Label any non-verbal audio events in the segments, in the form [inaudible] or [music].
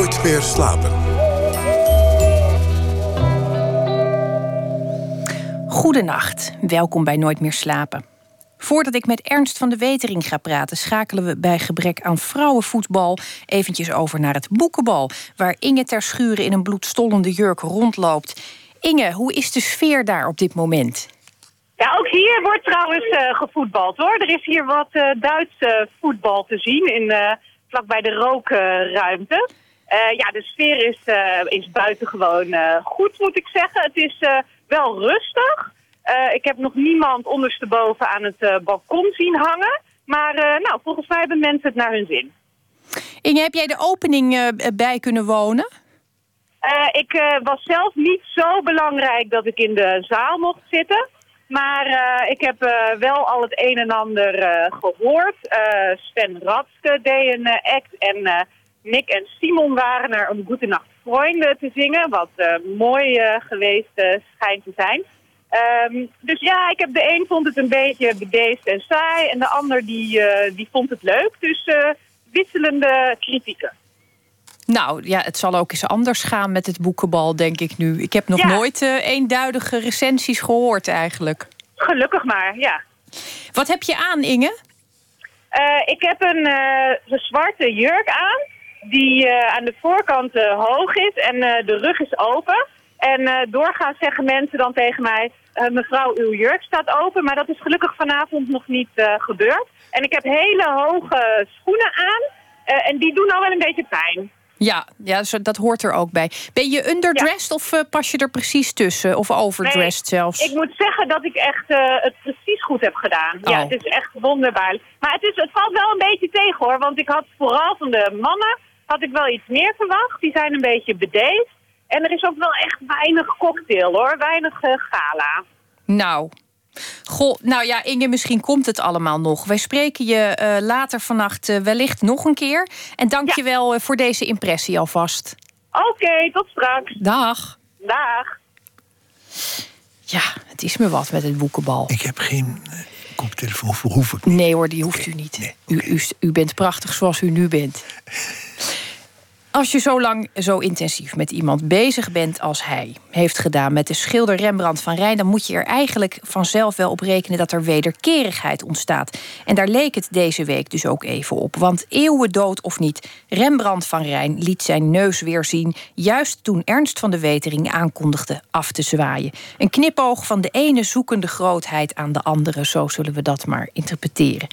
Nooit meer slapen. Goedenacht, welkom bij Nooit meer slapen. Voordat ik met Ernst van de Wetering ga praten, schakelen we bij gebrek aan vrouwenvoetbal eventjes over naar het boekenbal, waar Inge ter Schuren in een bloedstollende jurk rondloopt. Inge, hoe is de sfeer daar op dit moment? Ja, ook hier wordt trouwens uh, gevoetbald hoor. Er is hier wat uh, Duitse voetbal te zien, in, uh, vlakbij de rookruimte. Ja, de sfeer is, is buitengewoon goed, moet ik zeggen. Het is wel rustig. ik heb nog niemand ondersteboven aan het balkon zien hangen. Maar nou, volgens mij hebben mensen het naar hun zin. Inge, heb jij de opening bij kunnen wonen? ik was zelf niet zo belangrijk dat ik in de zaal mocht zitten. Maar uh, ik heb uh, wel al het een en ander uh, gehoord. Sven Ratske deed een act en Nick en Simon waren er om Goede Nacht Vrienden te zingen. Wat mooi geweest schijnt te zijn. Um, dus ja, ik heb de een vond het een beetje bedeesd en saai. En de ander die, die vond het leuk. Dus wisselende kritieken. Nou ja, het zal ook eens anders gaan met het boekenbal, denk ik nu. Ik heb nog nooit uh, eenduidige recensies gehoord eigenlijk. Gelukkig maar, ja. Wat heb je aan, Inge? Uh, ik heb een, uh, een, zwarte jurk aan, die aan de voorkant hoog is en de rug is open. En doorgaans zeggen mensen dan tegen mij, mevrouw, uw jurk staat open. Maar dat is gelukkig vanavond nog niet gebeurd. En ik heb hele hoge schoenen aan en die doen al wel een beetje pijn. Ja, ja, dat hoort er ook bij. Ben je underdressed of uh, pas je er precies tussen? Of overdressed zelfs? Ik moet zeggen dat ik echt uh, het precies goed heb gedaan. Ja, oh. het is echt wonderbaarlijk. Maar het, is, het valt wel een beetje tegen hoor. Want ik had vooral van de mannen had ik wel iets meer verwacht. Die zijn een beetje bedeesd. En er is ook wel echt weinig cocktail hoor. Weinig uh, gala. Nou, Goh, nou ja, Inge, misschien komt het allemaal nog. Wij spreken je uh, later vannacht uh, wellicht nog een keer. En dank ja. je wel uh, voor deze impressie alvast. Oké, okay, tot straks. Dag. Dag. Ja, het is me wat met het boekenbal. Ik heb geen koptelefoon, hoef ik niet. Nee hoor, die hoeft u niet. Nee, okay. u, u, u bent prachtig zoals u nu bent. Als je zo lang zo intensief met iemand bezig bent als hij heeft gedaan met de schilder Rembrandt van Rijn, dan moet je er eigenlijk vanzelf wel op rekenen dat er wederkerigheid ontstaat. En daar leek het deze week dus ook even op. Want eeuwen dood of niet, Rembrandt van Rijn liet zijn neus weer zien, juist toen Ernst van de Wetering aankondigde af te zwaaien. Een knipoog van de ene zoekende grootheid aan de andere, zo zullen we dat maar interpreteren.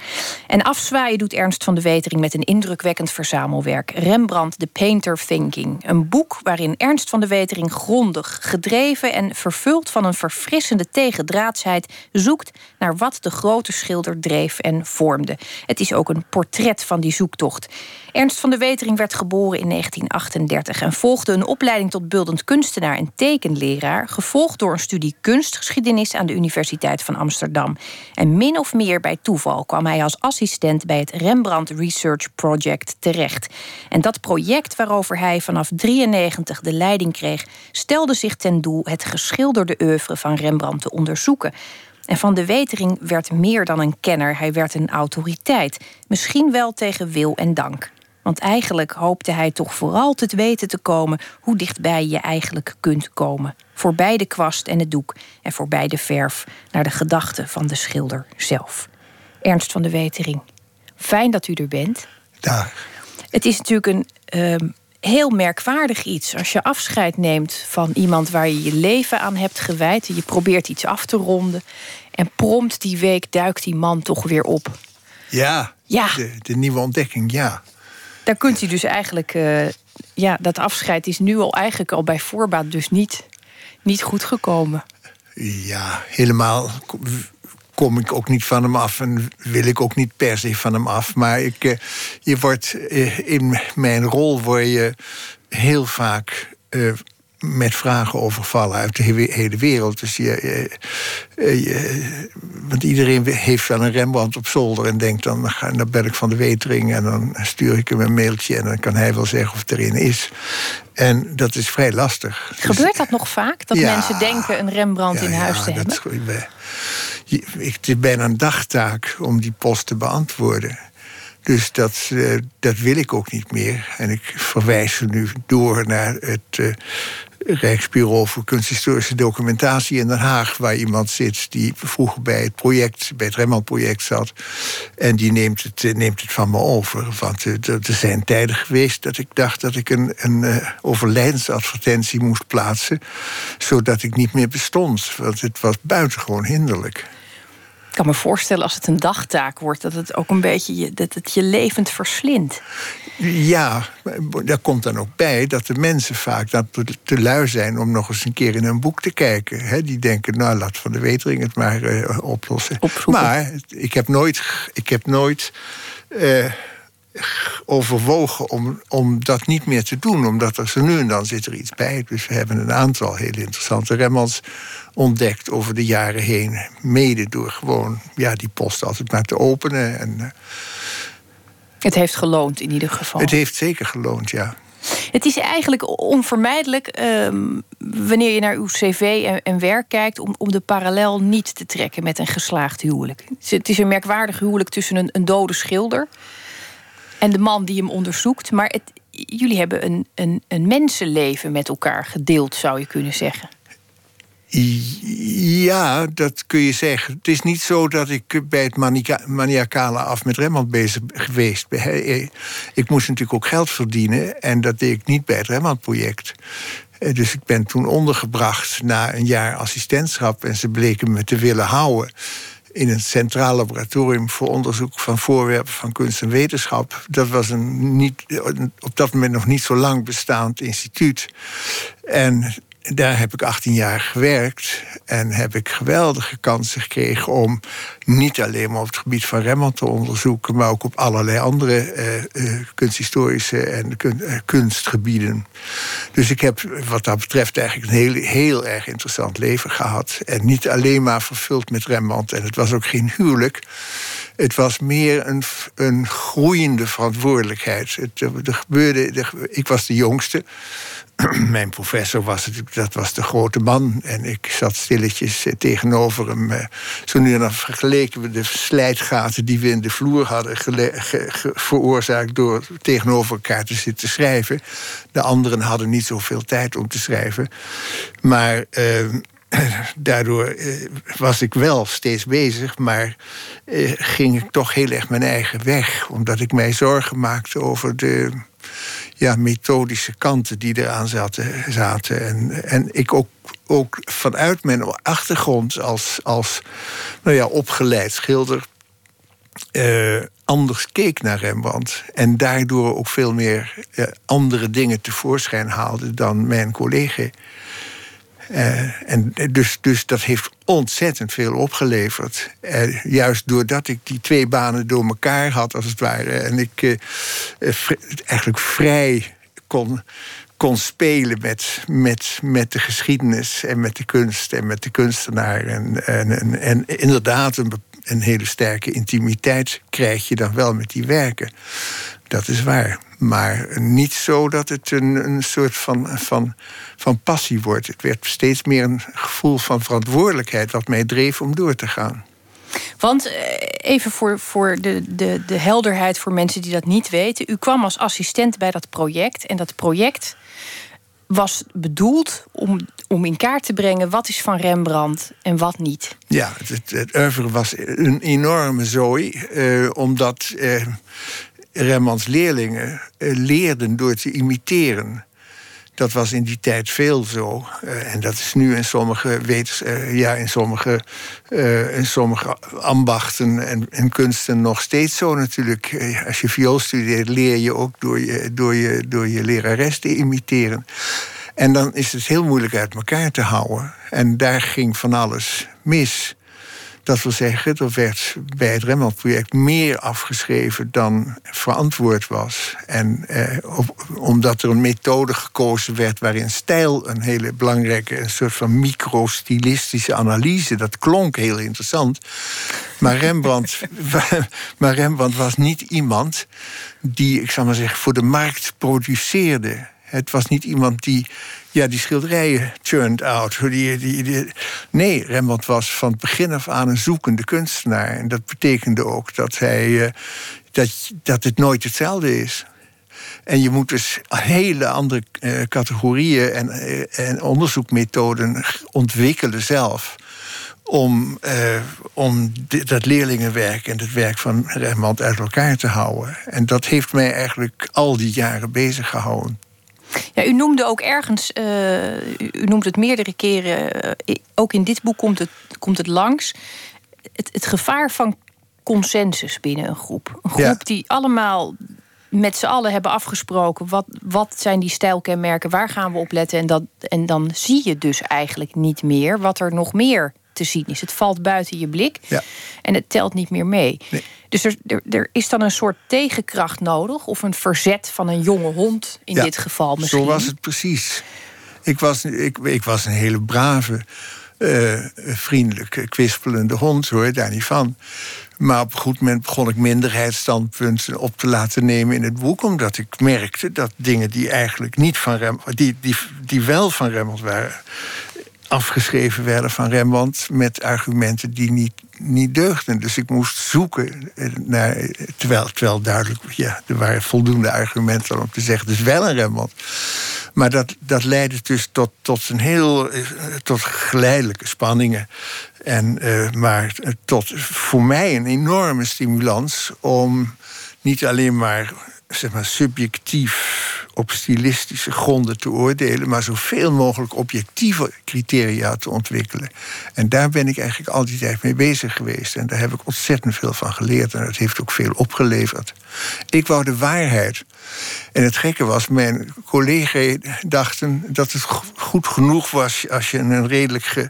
En afzwaaien doet Ernst van de Wetering met een indrukwekkend verzamelwerk. Rembrandt, de Painter. Een boek waarin Ernst van de Wetering grondig, gedreven en vervuld van een verfrissende tegendraadsheid zoekt naar wat de grote schilder dreef en vormde. Het is ook een portret van die zoektocht. Ernst van de Wetering werd geboren in 1938 en volgde een opleiding tot beeldend kunstenaar en tekenleraar, gevolgd door een studie kunstgeschiedenis aan de Universiteit van Amsterdam. En min of meer bij toeval kwam hij als assistent bij het Rembrandt Research Project terecht. En dat project waarover hij vanaf 93 de leiding kreeg, stelde zich ten doel het geschilderde oeuvre van Rembrandt te onderzoeken. En Van de Wetering werd meer dan een kenner, hij werd een autoriteit. Misschien wel tegen wil en dank. Want eigenlijk hoopte hij toch vooral te weten te komen hoe dichtbij je eigenlijk kunt komen. Voorbij de kwast en het doek en voorbij de verf naar de gedachten van de schilder zelf. Ernst van de Wetering, fijn dat u er bent. Dag. Het is natuurlijk een um, heel merkwaardig iets als je afscheid neemt van iemand waar je je leven aan hebt gewijd. Je probeert iets af te ronden en prompt die week duikt die man toch weer op. Ja, ja. De, de nieuwe ontdekking, ja daar kunt u dus eigenlijk... Uh, ja, dat afscheid is nu al eigenlijk al bij voorbaat dus niet, niet goed gekomen. Ja, helemaal kom ik ook niet van hem af en wil ik ook niet per se van hem af. Maar ik, uh, je wordt uh, in mijn rol word je heel vaak met vragen overvallen uit de hele wereld. Dus je, je, want iedereen heeft wel een Rembrandt op zolder en denkt dan, dan ben ik van de Wetering en dan stuur ik hem een mailtje en dan kan hij wel zeggen of het erin is. En dat is vrij lastig. Dus Gebeurt dat nog vaak? Dat mensen denken een Rembrandt in huis te hebben? Het is bijna een dagtaak om die post te beantwoorden. Dus dat, dat wil ik ook niet meer. En ik verwijs ze nu door naar het Rijksbureau voor Kunsthistorische Documentatie in Den Haag, waar iemand zit die vroeger bij het project, bij het Remmel-project zat. En die neemt het, eh, neemt het van me over. Want eh, er zijn tijden geweest dat ik dacht dat ik een, een uh, overlijdensadvertentie moest plaatsen, zodat ik niet meer bestond. Want het was buitengewoon hinderlijk. Ik kan me voorstellen als het een dagtaak wordt, dat het ook een beetje je, dat het je levend verslindt. Ja, daar komt dan ook bij dat de mensen vaak dat te lui zijn om nog eens een keer in een boek te kijken. die denken, nou laat Van de Wetering het maar uh, oplossen. Maar ik heb nooit, ik heb nooit uh, overwogen om, om dat niet meer te doen. Omdat er zo nu en dan zit er iets bij. Dus we hebben een aantal hele interessante Remmels ontdekt over de jaren heen. Mede door gewoon ja, die post altijd maar te openen. En, uh, het heeft geloond in ieder geval. Het heeft zeker geloond, ja. Het is eigenlijk onvermijdelijk um, wanneer je naar uw cv en, en, werk kijkt, om, om de parallel niet te trekken met een geslaagd huwelijk. Het is een merkwaardig huwelijk tussen een, een dode schilder en de man die hem onderzoekt. Maar het, jullie hebben een, een, een mensenleven met elkaar gedeeld, zou je kunnen zeggen. Ja, dat kun je zeggen. Het is niet zo dat ik bij het maniacale af met Rembrandt bezig geweest ben. Ik moest natuurlijk ook geld verdienen en dat deed ik niet bij het Rembrandt-project. Eh, dus ik ben toen ondergebracht na een jaar assistentschap en ze bleken me te willen houden in een centraal laboratorium voor onderzoek van voorwerpen van kunst en wetenschap. Dat was een niet, op dat moment nog niet zo lang bestaand instituut. En daar heb ik 18 jaar gewerkt en heb ik geweldige kansen gekregen om niet alleen maar op het gebied van Rembrandt te onderzoeken, maar ook op allerlei andere eh, eh, kunsthistorische en eh, kunstgebieden. Dus ik heb wat dat betreft eigenlijk een heel, heel erg interessant leven gehad. En niet alleen maar vervuld met Rembrandt. En het was ook geen huwelijk. Het was meer een, een groeiende verantwoordelijkheid. Het, gebeurde, ik was de jongste. [clears throat] mijn professor was dat was de grote man. En ik zat stilletjes tegenover hem. Zo nu en dan vergeleken we de slijtgaten die we in de vloer hadden veroorzaakt door tegenover elkaar te zitten schrijven. De anderen hadden niet zoveel tijd om te schrijven. Maar. Ehm, [clears throat] daardoor eh, was ik wel steeds bezig, maar ging ik toch heel erg mijn eigen weg. Omdat ik mij zorgen maakte over de ja, methodische kanten die eraan zaten. zaten. En, en ik ook, ook vanuit mijn achtergrond als, als nou ja, opgeleid schilder. Uh, anders keek naar Rembrandt. En daardoor ook veel meer uh, andere dingen tevoorschijn haalde dan mijn collega. Uh, en dus, dus dat heeft ontzettend veel opgeleverd. Uh, juist doordat ik die twee banen door elkaar had, als het ware. En ik uh, eigenlijk vrij kon, kon spelen met, met, met de geschiedenis en met de kunst en met de kunstenaar. En, en, en, en inderdaad, een, een hele sterke intimiteit krijg je dan wel met die werken. Dat is waar. Maar niet zo dat het een, een soort van, van, van passie wordt. Het werd steeds meer een gevoel van verantwoordelijkheid wat mij dreef om door te gaan. Want eh, even voor, voor de, de, de helderheid voor mensen die dat niet weten. U kwam als assistent bij dat project. En dat project was bedoeld om, om in kaart te brengen wat is van Rembrandt en wat niet. Ja, het, het was een enorme zooi. Eh, omdat eh, Rembrandts leerlingen eh, leerden door te imiteren. Dat was in die tijd veel zo. Uh, en dat is nu in sommige, wetens, uh, ja, in sommige, in sommige ambachten en, en, kunsten nog steeds zo natuurlijk. Als je viool studeert, leer je ook door je, door je, door je lerares te imiteren. En dan is het heel moeilijk uit elkaar te houden. En daar ging van alles mis. Dat wil zeggen, er werd bij het Rembrandt-project meer afgeschreven dan verantwoord was. En eh, omdat er een methode gekozen werd waarin stijl een hele belangrijke, een soort van micro-stilistische analyse, dat klonk heel interessant. Maar Rembrandt, [laughs] maar Rembrandt was niet iemand die, ik zal maar zeggen, voor de markt produceerde Het was niet iemand die ja, die schilderijen turned out. Die, die, nee, Rembrandt was van het begin af aan een zoekende kunstenaar. En dat betekende ook dat, hij, uh, dat, dat het nooit hetzelfde is. En je moet dus hele andere uh, categorieën en, uh, en onderzoekmethoden ontwikkelen zelf om, om dat leerlingenwerk en het werk van Rembrandt uit elkaar te houden. En dat heeft mij eigenlijk al die jaren bezig gehouden. Ja, u noemde ook ergens, uh, u noemt het meerdere keren, uh, ook in dit boek komt het, komt het langs. Het, het gevaar van consensus binnen een groep. Een groep ja. die allemaal met z'n allen hebben afgesproken. Wat, wat zijn die stijlkenmerken? Waar gaan we op letten? En, dat, en dan zie je dus eigenlijk niet meer wat er nog meer te zien is. Het valt buiten je blik ja. en het telt niet meer mee. Nee. Dus er, er, er, is dan een soort tegenkracht nodig, of een verzet van een jonge hond in ja, dit geval misschien. Zo was het precies. Ik was, ik, ik was een hele brave, uh, vriendelijke, kwispelende hond, hoor, daar niet van. Maar op een goed moment begon ik minderheidsstandpunten op te laten nemen in het boek. Omdat ik merkte dat dingen die eigenlijk niet van Rembrandt, die, die, die wel van Rembrandt waren, afgeschreven werden van Rembrandt met argumenten die niet, niet deugden. Dus ik moest zoeken naar. Terwijl, terwijl duidelijk, ja, er waren voldoende argumenten om te zeggen: dus wel een Rembrandt. Maar dat, dat leidde dus tot, tot een heel. tot geleidelijke spanningen. En, uh, maar tot voor mij een enorme stimulans om niet alleen maar zeg maar, subjectief op stilistische gronden te oordelen, maar zoveel mogelijk objectieve criteria te ontwikkelen. En daar ben ik eigenlijk al die tijd mee bezig geweest. En daar heb ik ontzettend veel van geleerd. En dat heeft ook veel opgeleverd. Ik wou de waarheid. En het gekke was, mijn collega's dachten dat het goed genoeg was als je een redelijk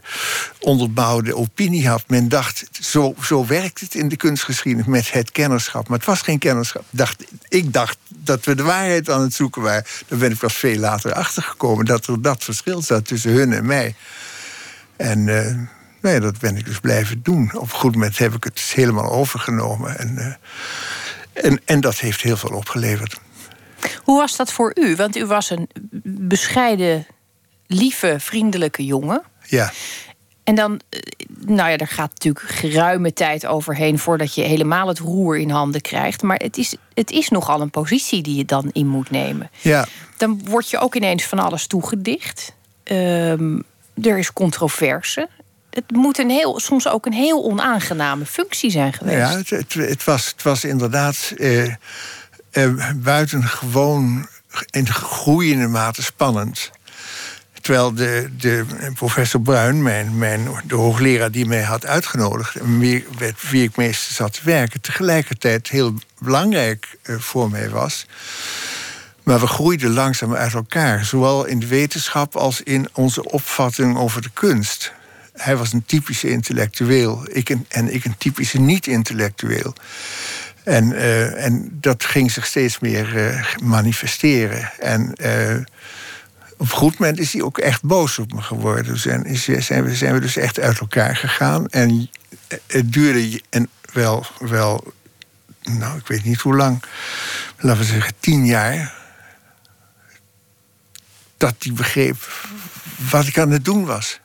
onderbouwde opinie had. Men dacht, zo, zo werkt het in de kunstgeschiedenis met het kennerschap. Maar het was geen kennerschap. Dacht, ik dacht dat we de waarheid aan het zoeken waren. Daar ben ik pas veel later achtergekomen dat er dat verschil zat tussen hun en mij. En uh, nou ja, dat ben ik dus blijven doen. Op een goed moment heb ik het helemaal overgenomen. En, uh, en, en dat heeft heel veel opgeleverd. Hoe was dat voor u? Want u was een bescheiden, lieve, vriendelijke jongen. Ja. En dan, nou ja, er gaat natuurlijk geruime tijd overheen voordat je helemaal het roer in handen krijgt. Maar het is, het is nogal een positie die je dan in moet nemen. Ja. Dan word je ook ineens van alles toegedicht. Um, er is controverse. Het moet een heel, soms ook een heel onaangename functie zijn geweest. Ja, het, het, het was, het was inderdaad eh, eh, buitengewoon in groeiende mate spannend. Terwijl de, de professor Bruin, mijn, de hoogleraar die mij had uitgenodigd... en wie, met wie ik meestal zat te werken... tegelijkertijd heel belangrijk uh, voor mij was. Maar we groeiden langzaam uit elkaar. Zowel in de wetenschap als in onze opvatting over de kunst. Hij was een typische intellectueel ik een, en ik een typische niet-intellectueel. En, uh, en dat ging zich steeds meer uh, manifesteren. En op een goed moment is hij ook echt boos op me geworden. En is, zijn, we, zijn we dus echt uit elkaar gegaan. En het duurde en wel, wel, nou, ik weet niet hoe lang, laten we zeggen tien jaar. Dat hij begreep wat ik aan het doen was.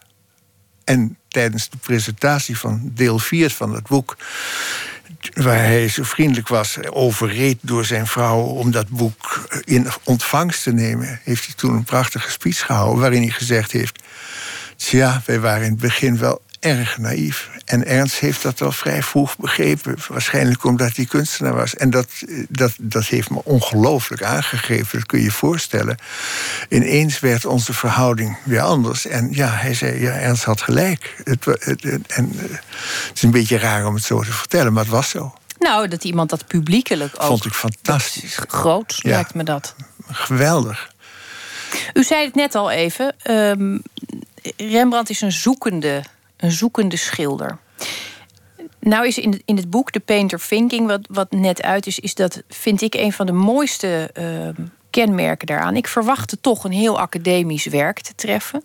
En tijdens de presentatie van deel 4 van het boek waar hij zo vriendelijk was, overreed door zijn vrouw om dat boek in ontvangst te nemen, heeft hij toen een prachtige speech gehouden waarin hij gezegd heeft: Tja, wij waren in het begin wel erg naïef. En Ernst heeft dat al vrij vroeg begrepen. Waarschijnlijk omdat hij kunstenaar was. En dat, dat, dat heeft me ongelooflijk aangegrepen. Dat kun je je voorstellen. Ineens werd onze verhouding weer anders. En ja, hij zei, ja, Ernst had gelijk. Het, het, en, het is een beetje raar om het zo te vertellen, maar het was zo. Nou, dat iemand dat publiekelijk ook... Vond ik fantastisch. Groot, ja. lijkt me dat. Geweldig. U zei het net al even. Um, Rembrandt is een zoekende een zoekende schilder. Nou is in, in het boek The Painter Thinking, wat, wat net uit is, is dat vind ik een van de mooiste uh, kenmerken daaraan. Ik verwachtte toch een heel academisch werk te treffen.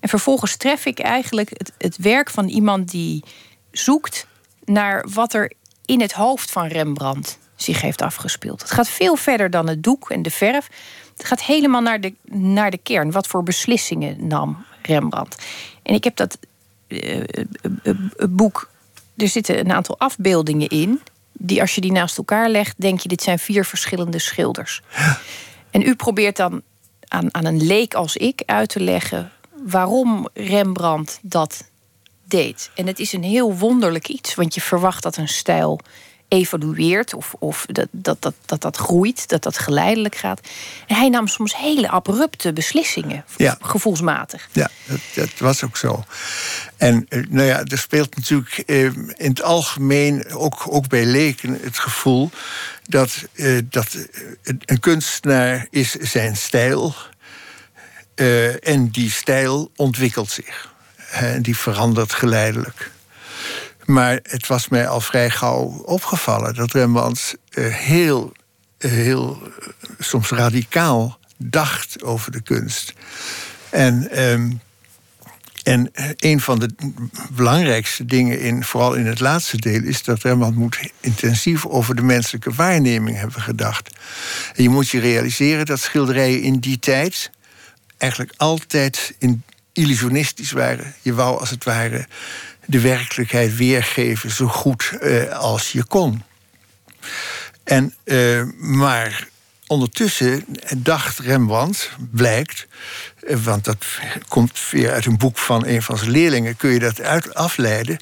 En vervolgens tref ik eigenlijk het, het werk van iemand die zoekt naar wat er in het hoofd van Rembrandt zich heeft afgespeeld. Het gaat veel verder dan het doek en de verf. Het gaat helemaal naar de, naar de kern. Wat voor beslissingen nam Rembrandt? En ik heb dat boek. Er zitten een aantal afbeeldingen in. Die als je die naast elkaar legt, denk je: dit zijn vier verschillende schilders. En u probeert dan aan, aan een leek als ik uit te leggen waarom Rembrandt dat deed. En het is een heel wonderlijk iets, want je verwacht dat een stijl evolueert of, of dat, dat, dat, dat dat groeit, dat dat geleidelijk gaat. En hij nam soms hele abrupte beslissingen, ja. gevoelsmatig. Ja, dat, dat, was ook zo. En eh, nou ja, er speelt natuurlijk eh, in het algemeen, ook, ook bij leken, het gevoel dat, eh, dat een kunstenaar is zijn stijl uh, en die stijl ontwikkelt zich. En die verandert geleidelijk. Maar het was mij al vrij gauw opgevallen dat Rembrandt uh, heel, heel soms radicaal dacht over de kunst. En, um, en een van de belangrijkste dingen, in, vooral in het laatste deel, is dat Rembrandt moet intensief over de menselijke waarneming hebben gedacht. En je moet je realiseren dat schilderijen in die tijd eigenlijk altijd in illusionistisch waren. Je wou als het ware de werkelijkheid weergeven zo goed uh, als je kon. En, uh, maar ondertussen dacht Rembrandt, blijkt, uh, want dat komt weer uit een boek van een van zijn leerlingen, kun je dat uit afleiden,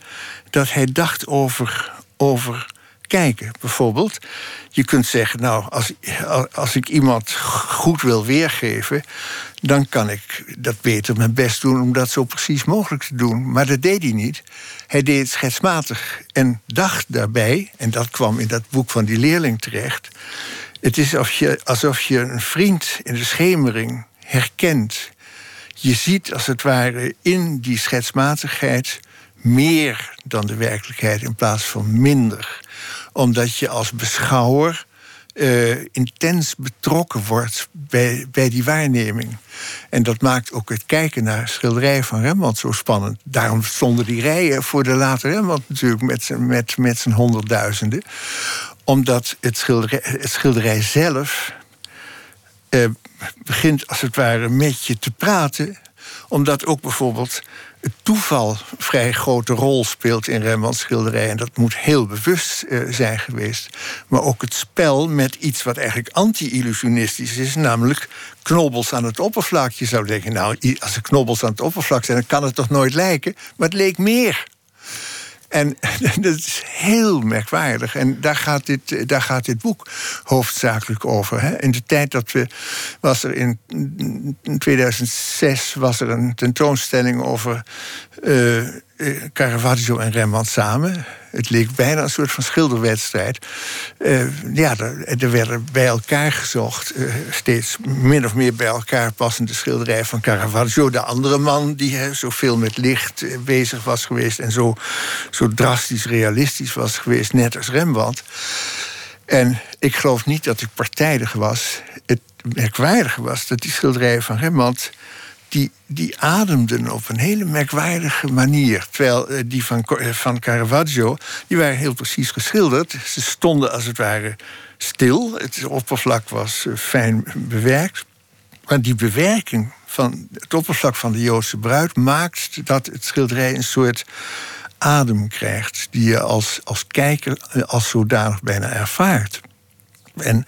dat hij dacht over, over kijken. Bijvoorbeeld, je kunt zeggen, nou, als, als ik iemand goed wil weergeven, dan kan ik dat beter mijn best doen om dat zo precies mogelijk te doen. Maar dat deed hij niet. Hij deed het schetsmatig en dacht daarbij, en dat kwam in dat boek van die leerling terecht. Het is alsof je, alsof je een vriend in de schemering herkent. Je ziet als het ware in die schetsmatigheid meer dan de werkelijkheid in plaats van minder. Omdat je als beschouwer uh, intens betrokken wordt bij, bij die waarneming. En dat maakt ook het kijken naar schilderijen van Rembrandt zo spannend. Daarom stonden die rijen voor de late Rembrandt natuurlijk met zijn, met, met zijn honderdduizenden. Omdat het schilderij, het schilderij zelf uh, begint als het ware met je te praten. Omdat ook bijvoorbeeld het toeval een vrij grote rol speelt in Rembrandts schilderij. En dat moet heel bewust uh, zijn geweest. Maar ook het spel met iets wat eigenlijk anti-illusionistisch is, namelijk knobbels aan het oppervlak. Je zou denken, nou, als er knobbels aan het oppervlak zijn, dan kan het toch nooit lijken. Maar het leek meer. En [laughs] dat is heel merkwaardig. En daar gaat dit, daar gaat dit boek hoofdzakelijk over. Hè. In de tijd dat we. was er in, 2006 was er een tentoonstelling over. Uh, Caravaggio en Rembrandt samen. Het leek bijna een soort van schilderwedstrijd. Uh, ja, er, er, werden bij elkaar gezocht, uh, steeds min of meer bij elkaar passende schilderijen van Caravaggio. De andere man die uh, zoveel met licht bezig was geweest en zo, zo drastisch realistisch was geweest, net als Rembrandt. En ik geloof niet dat ik partijdig was. Het merkwaardige was dat die schilderijen van Rembrandt die, die ademden op een hele merkwaardige manier. Terwijl eh, die van, eh, van Caravaggio, die waren heel precies geschilderd. Ze stonden als het ware stil. Het oppervlak was eh, fijn bewerkt. Maar die bewerking van het oppervlak van de Joodse bruid maakt dat het schilderij een soort adem krijgt, die je als, als kijker als zodanig bijna ervaart. En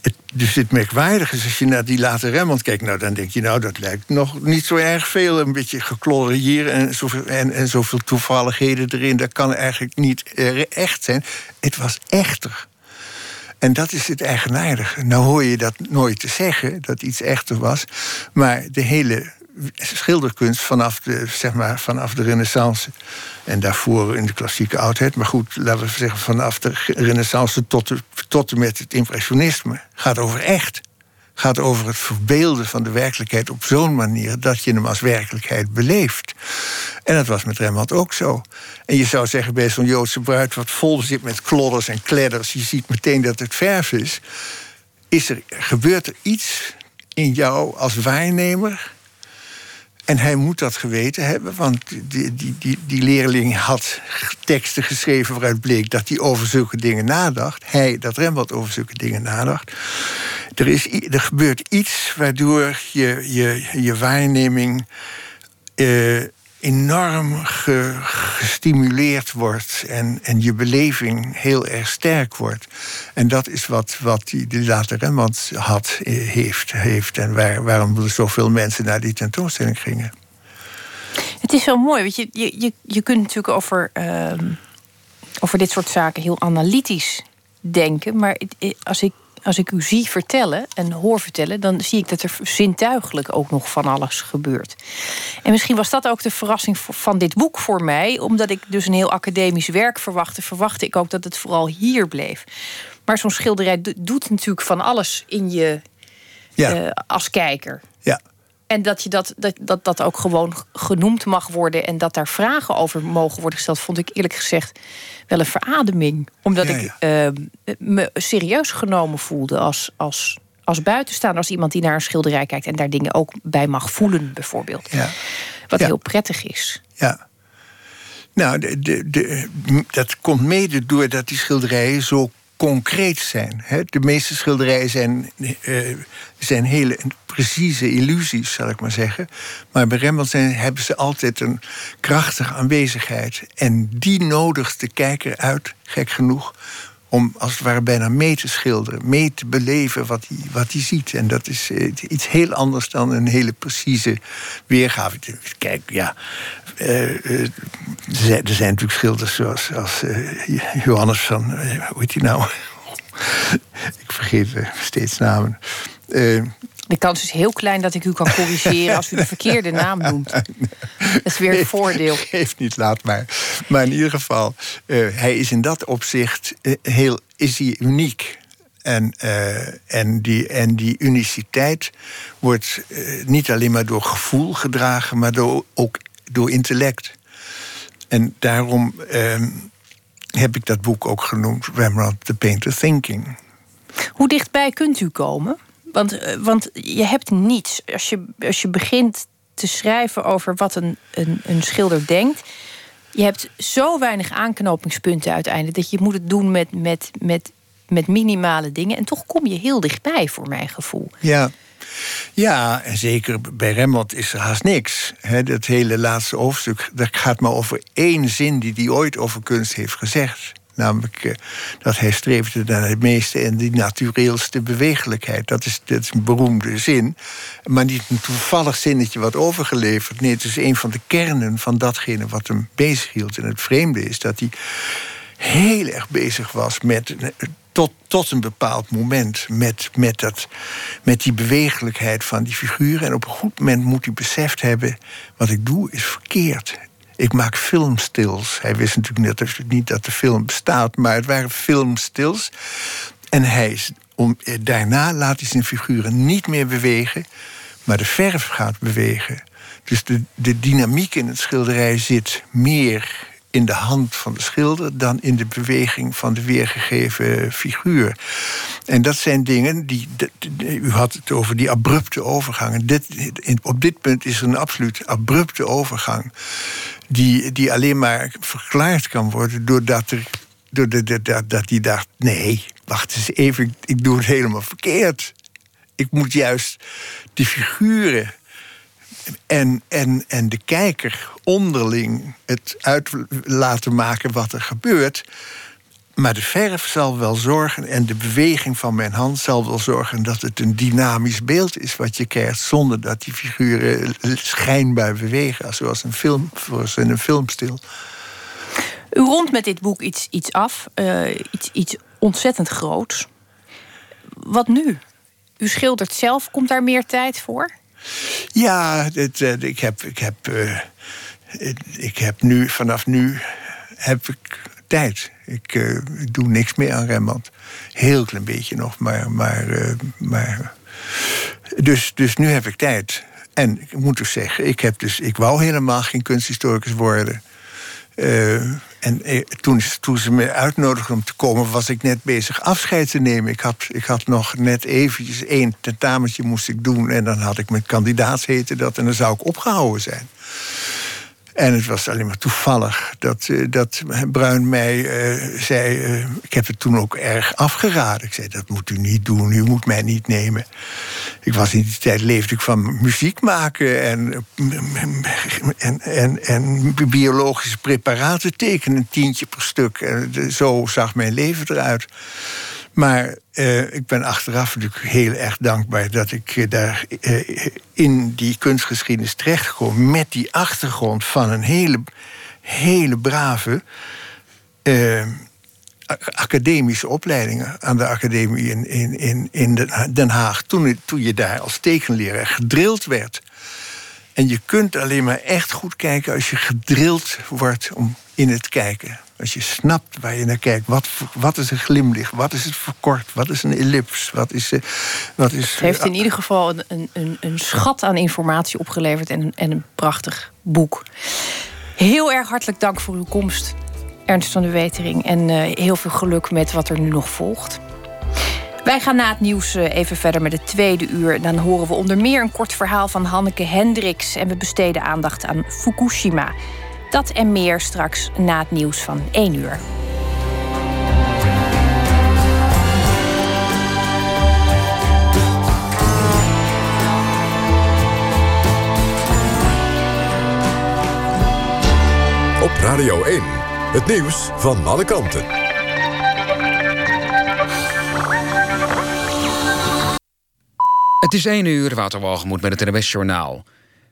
het, dus het merkwaardige is, als je naar die late Rembrandt kijkt... Nou, dan denk je, nou, dat lijkt nog niet zo erg veel. Een beetje geklodder hier en zoveel, en, en zoveel toevalligheden erin. Dat kan eigenlijk niet echt zijn. Het was echter. En dat is het eigenaardige. Nou hoor je dat nooit te zeggen, dat iets echter was. Maar de hele schilderkunst vanaf de, zeg maar, vanaf de Renaissance. En daarvoor in de klassieke oudheid. Maar goed, laten we zeggen vanaf de Renaissance tot, de, tot en met het Impressionisme. Gaat over echt. Gaat over het verbeelden van de werkelijkheid op zo'n manier dat je hem als werkelijkheid beleeft. En dat was met Rembrandt ook zo. En je zou zeggen bij zo'n Joodse bruid wat vol zit met klodders en kledders, je ziet meteen dat het verf is. is er, gebeurt er iets in jou als waarnemer En hij moet dat geweten hebben, want die, die, die, die leerling had teksten geschreven waaruit bleek dat hij over zulke dingen nadacht. Hij, dat Rembrandt over zulke dingen nadacht. Er, is, er gebeurt iets waardoor je, je, je waarneming uh, enorm gestimuleerd wordt en, en je beleving heel erg sterk wordt. En dat is wat, wat die, later Rembrandt had, eh, heeft, heeft en waar, waarom zoveel mensen naar die tentoonstelling gingen. Het is zo mooi, weet je, je, je, kunt natuurlijk over, uh, over dit soort zaken heel analytisch denken, maar als ik als ik u zie vertellen en hoor vertellen, dan zie ik dat er zintuigelijk ook nog van alles gebeurt. En misschien was dat ook de verrassing van dit boek voor mij, omdat ik dus een heel academisch werk verwachtte, verwachtte ik ook dat het vooral hier bleef. Maar zo'n schilderij doet natuurlijk van alles in je ja. uh, als kijker. Ja. En dat, je dat, dat, dat dat ook gewoon genoemd mag worden en dat daar vragen over mogen worden gesteld, vond ik eerlijk gezegd wel een verademing. Omdat ik uh, me serieus genomen voelde als, als, als buitenstaander, als iemand die naar een schilderij kijkt en daar dingen ook bij mag voelen, bijvoorbeeld. Ja. Wat heel prettig is. Ja. Nou, de, de, de, dat komt mede doordat die schilderijen zo concreet zijn. De meeste schilderijen zijn, uh, zijn hele precieze illusies, zal ik maar zeggen. Maar bij Rembrandt zijn, hebben ze altijd een krachtige aanwezigheid. En die nodigt de kijker uit, gek genoeg, om als het ware bijna mee te schilderen, mee te beleven wat hij, wat hij ziet. En dat is eh, iets heel anders dan een hele precieze weergave. Kijk, ja, uh, uh, er zijn natuurlijk schilders zoals als, Johannes van, hoe heet hij nou? [laughs] Ik vergeet steeds namen. De kans is heel klein dat ik u kan corrigeren als u de verkeerde naam noemt. [laughs] Dat is weer een voordeel. Geeft niet, laat maar. Maar in ieder geval, uh, hij is in dat opzicht uh, heel is hij uniek. En, uh, en, die, en die uniciteit wordt niet alleen maar door gevoel gedragen, maar door, ook door intellect. En daarom ehm, heb ik dat boek ook genoemd, Rembrandt, The Painter Thinking. Hoe dichtbij kunt u komen? Want, eh, want je hebt niets. Als je, als je begint te schrijven over wat een, een, een schilder denkt. Je hebt zo weinig aanknopingspunten uiteindelijk. dat je moet het doen met, met, met, met minimale dingen. En toch kom je heel dichtbij, voor mijn gevoel. Ja. Ja, en zeker bij Rembrandt is er haast niks. He, dat hele laatste hoofdstuk, dat gaat maar over één zin die hij ooit over kunst heeft gezegd. Namelijk uh, dat hij streefde naar het meeste en die natuureelste bewegelijkheid. Dat is, dat is een beroemde zin. Maar niet een toevallig zinnetje wat overgeleverd. Nee, het is een van de kernen van datgene wat hem bezighield. En het vreemde is dat hij heel erg bezig was met tot, tot een bepaald moment met, met, dat, met die bewegelijkheid van die figuren. En op een goed moment moet hij beseft hebben: wat ik doe is verkeerd. Ik maak filmstils. Hij wist natuurlijk net niet dat de film bestaat, maar het waren filmstils. En hij om, eh, daarna laat hij zijn figuren niet meer bewegen, maar de verf gaat bewegen. Dus de, de dynamiek in het schilderij zit meer in de hand van de schilder dan in de beweging van de weergegeven figuur. En dat zijn dingen die. U had het over die abrupte overgangen. Dit, op dit punt is er een absoluut abrupte overgang die, die alleen maar verklaard kan worden doordat er. Dat, hij dacht: nee, wacht eens even, ik doe het helemaal verkeerd. Ik moet juist die figuren en, en, en de kijker onderling het uit laten maken wat er gebeurt. Maar de verf zal wel zorgen en de beweging van mijn hand zal wel zorgen dat het een dynamisch beeld is wat je krijgt, zonder dat die figuren schijnbaar bewegen, zoals een film, in een filmstil. U rondt met dit boek iets, iets af, uh, iets, iets ontzettend groots. Wat nu? U schildert zelf, komt daar meer tijd voor? Ja, uh, ik, heb, ik, heb, uh, ik heb nu, vanaf nu heb ik tijd. Ik, uh, ik, doe niks meer aan Rembrandt. Heel klein beetje nog, maar. maar, maar dus, dus nu heb ik tijd. En ik moet dus zeggen, ik, heb dus, ik wou helemaal geen kunsthistoricus worden. En eh, toen, toen ze me uitnodigden om te komen, was ik net bezig afscheid te nemen. Ik had, ik had nog net eventjes één tentametje moest ik doen. En dan had ik mijn kandidaat heette dat. En dan zou ik opgehouden zijn. En het was alleen maar toevallig dat, uh, dat Bruin mij uh, zei. Uh, ik heb het toen ook erg afgeraden. Ik zei: Dat moet u niet doen, u moet mij niet nemen. Ik was in die tijd leefde ik van muziek maken en, en, en, en biologische preparaten tekenen, een tientje per stuk. En zo zag mijn leven eruit. Maar uh, ik ben achteraf natuurlijk heel erg dankbaar dat ik uh, daar uh, in die kunstgeschiedenis terechtgekomen met die achtergrond van een hele, hele brave academische opleidingen aan de academie in, in, in, in Den Haag. Toen, toen je daar als tekenleraar gedrild werd. En je kunt alleen maar echt goed kijken als je gedrild wordt om in het kijken. Als je snapt waar je naar kijkt. Wat, wat is een glimlach? Wat is het verkort? Wat is een ellips? Wat is, uh, wat is, het heeft in ieder geval een, een, een schat aan informatie opgeleverd en een, en een prachtig boek. Heel erg hartelijk dank voor uw komst, Ernst van de Wetering. En uh, heel veel geluk met wat er nu nog volgt. Wij gaan na het nieuws even verder met het tweede uur. Dan horen we onder meer een kort verhaal van Hanneke Hendricks. En we besteden aandacht aan Fukushima. Dat en meer straks na het nieuws van 1 uur. Op Radio 1, het nieuws van alle kanten. Het is 1 uur, Waterwalgemoed met het NWS Journaal.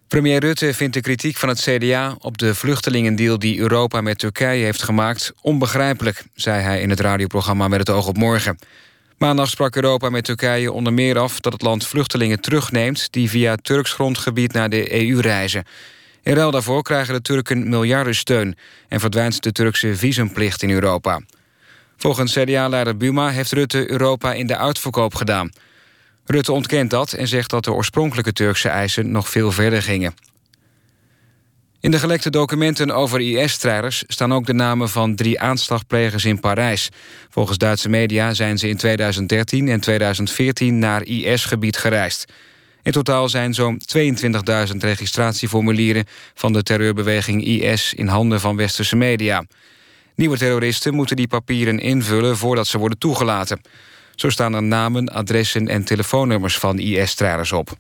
Premier Rutte vindt de kritiek van het CDA op de vluchtelingendeal die Europa met Turkije heeft gemaakt onbegrijpelijk, zei hij in het radioprogramma Met het oog op morgen. Maandag sprak Europa met Turkije onder meer af dat het land vluchtelingen terugneemt die via Turks grondgebied naar de EU reizen. In ruil daarvoor krijgen de Turken miljardensteun en verdwijnt de Turkse visumplicht in Europa. Volgens CDA-leider Buma heeft Rutte Europa in de uitverkoop gedaan. Rutte ontkent dat en zegt dat de oorspronkelijke Turkse eisen nog veel verder gingen. In de gelekte documenten over IS-strijders staan ook de namen van drie aanslagplegers in Parijs. Volgens Duitse media zijn ze in 2013 en 2014 naar IS-gebied gereisd. In totaal zijn zo'n 22.000 registratieformulieren van de terreurbeweging IS in handen van westerse media. Nieuwe terroristen moeten die papieren invullen voordat ze worden toegelaten. Zo staan er namen, adressen en telefoonnummers van IS-strijders op.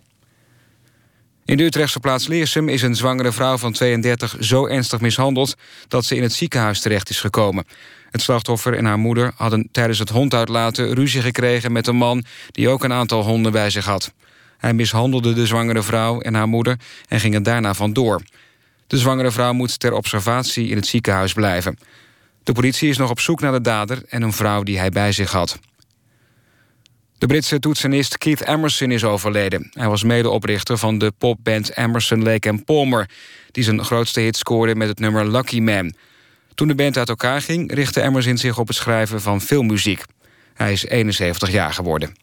In de Utrechtse plaats Leersum is een zwangere vrouw van 32 zo ernstig mishandeld dat ze in het ziekenhuis terecht is gekomen. Het slachtoffer en haar moeder hadden tijdens het hond uitlaten ruzie gekregen met een man die ook een aantal honden bij zich had. Hij mishandelde de zwangere vrouw en haar moeder en ging er daarna vandoor. De zwangere vrouw moet ter observatie in het ziekenhuis blijven. De politie is nog op zoek naar de dader en een vrouw die hij bij zich had. De Britse toetsenist Keith Emerson is overleden. Hij was medeoprichter van de popband Emerson, Lake Palmer... die zijn grootste hit scoorde met het nummer Lucky Man. Toen de band uit elkaar ging, richtte Emerson zich op het schrijven van filmmuziek. Hij is 71 jaar geworden.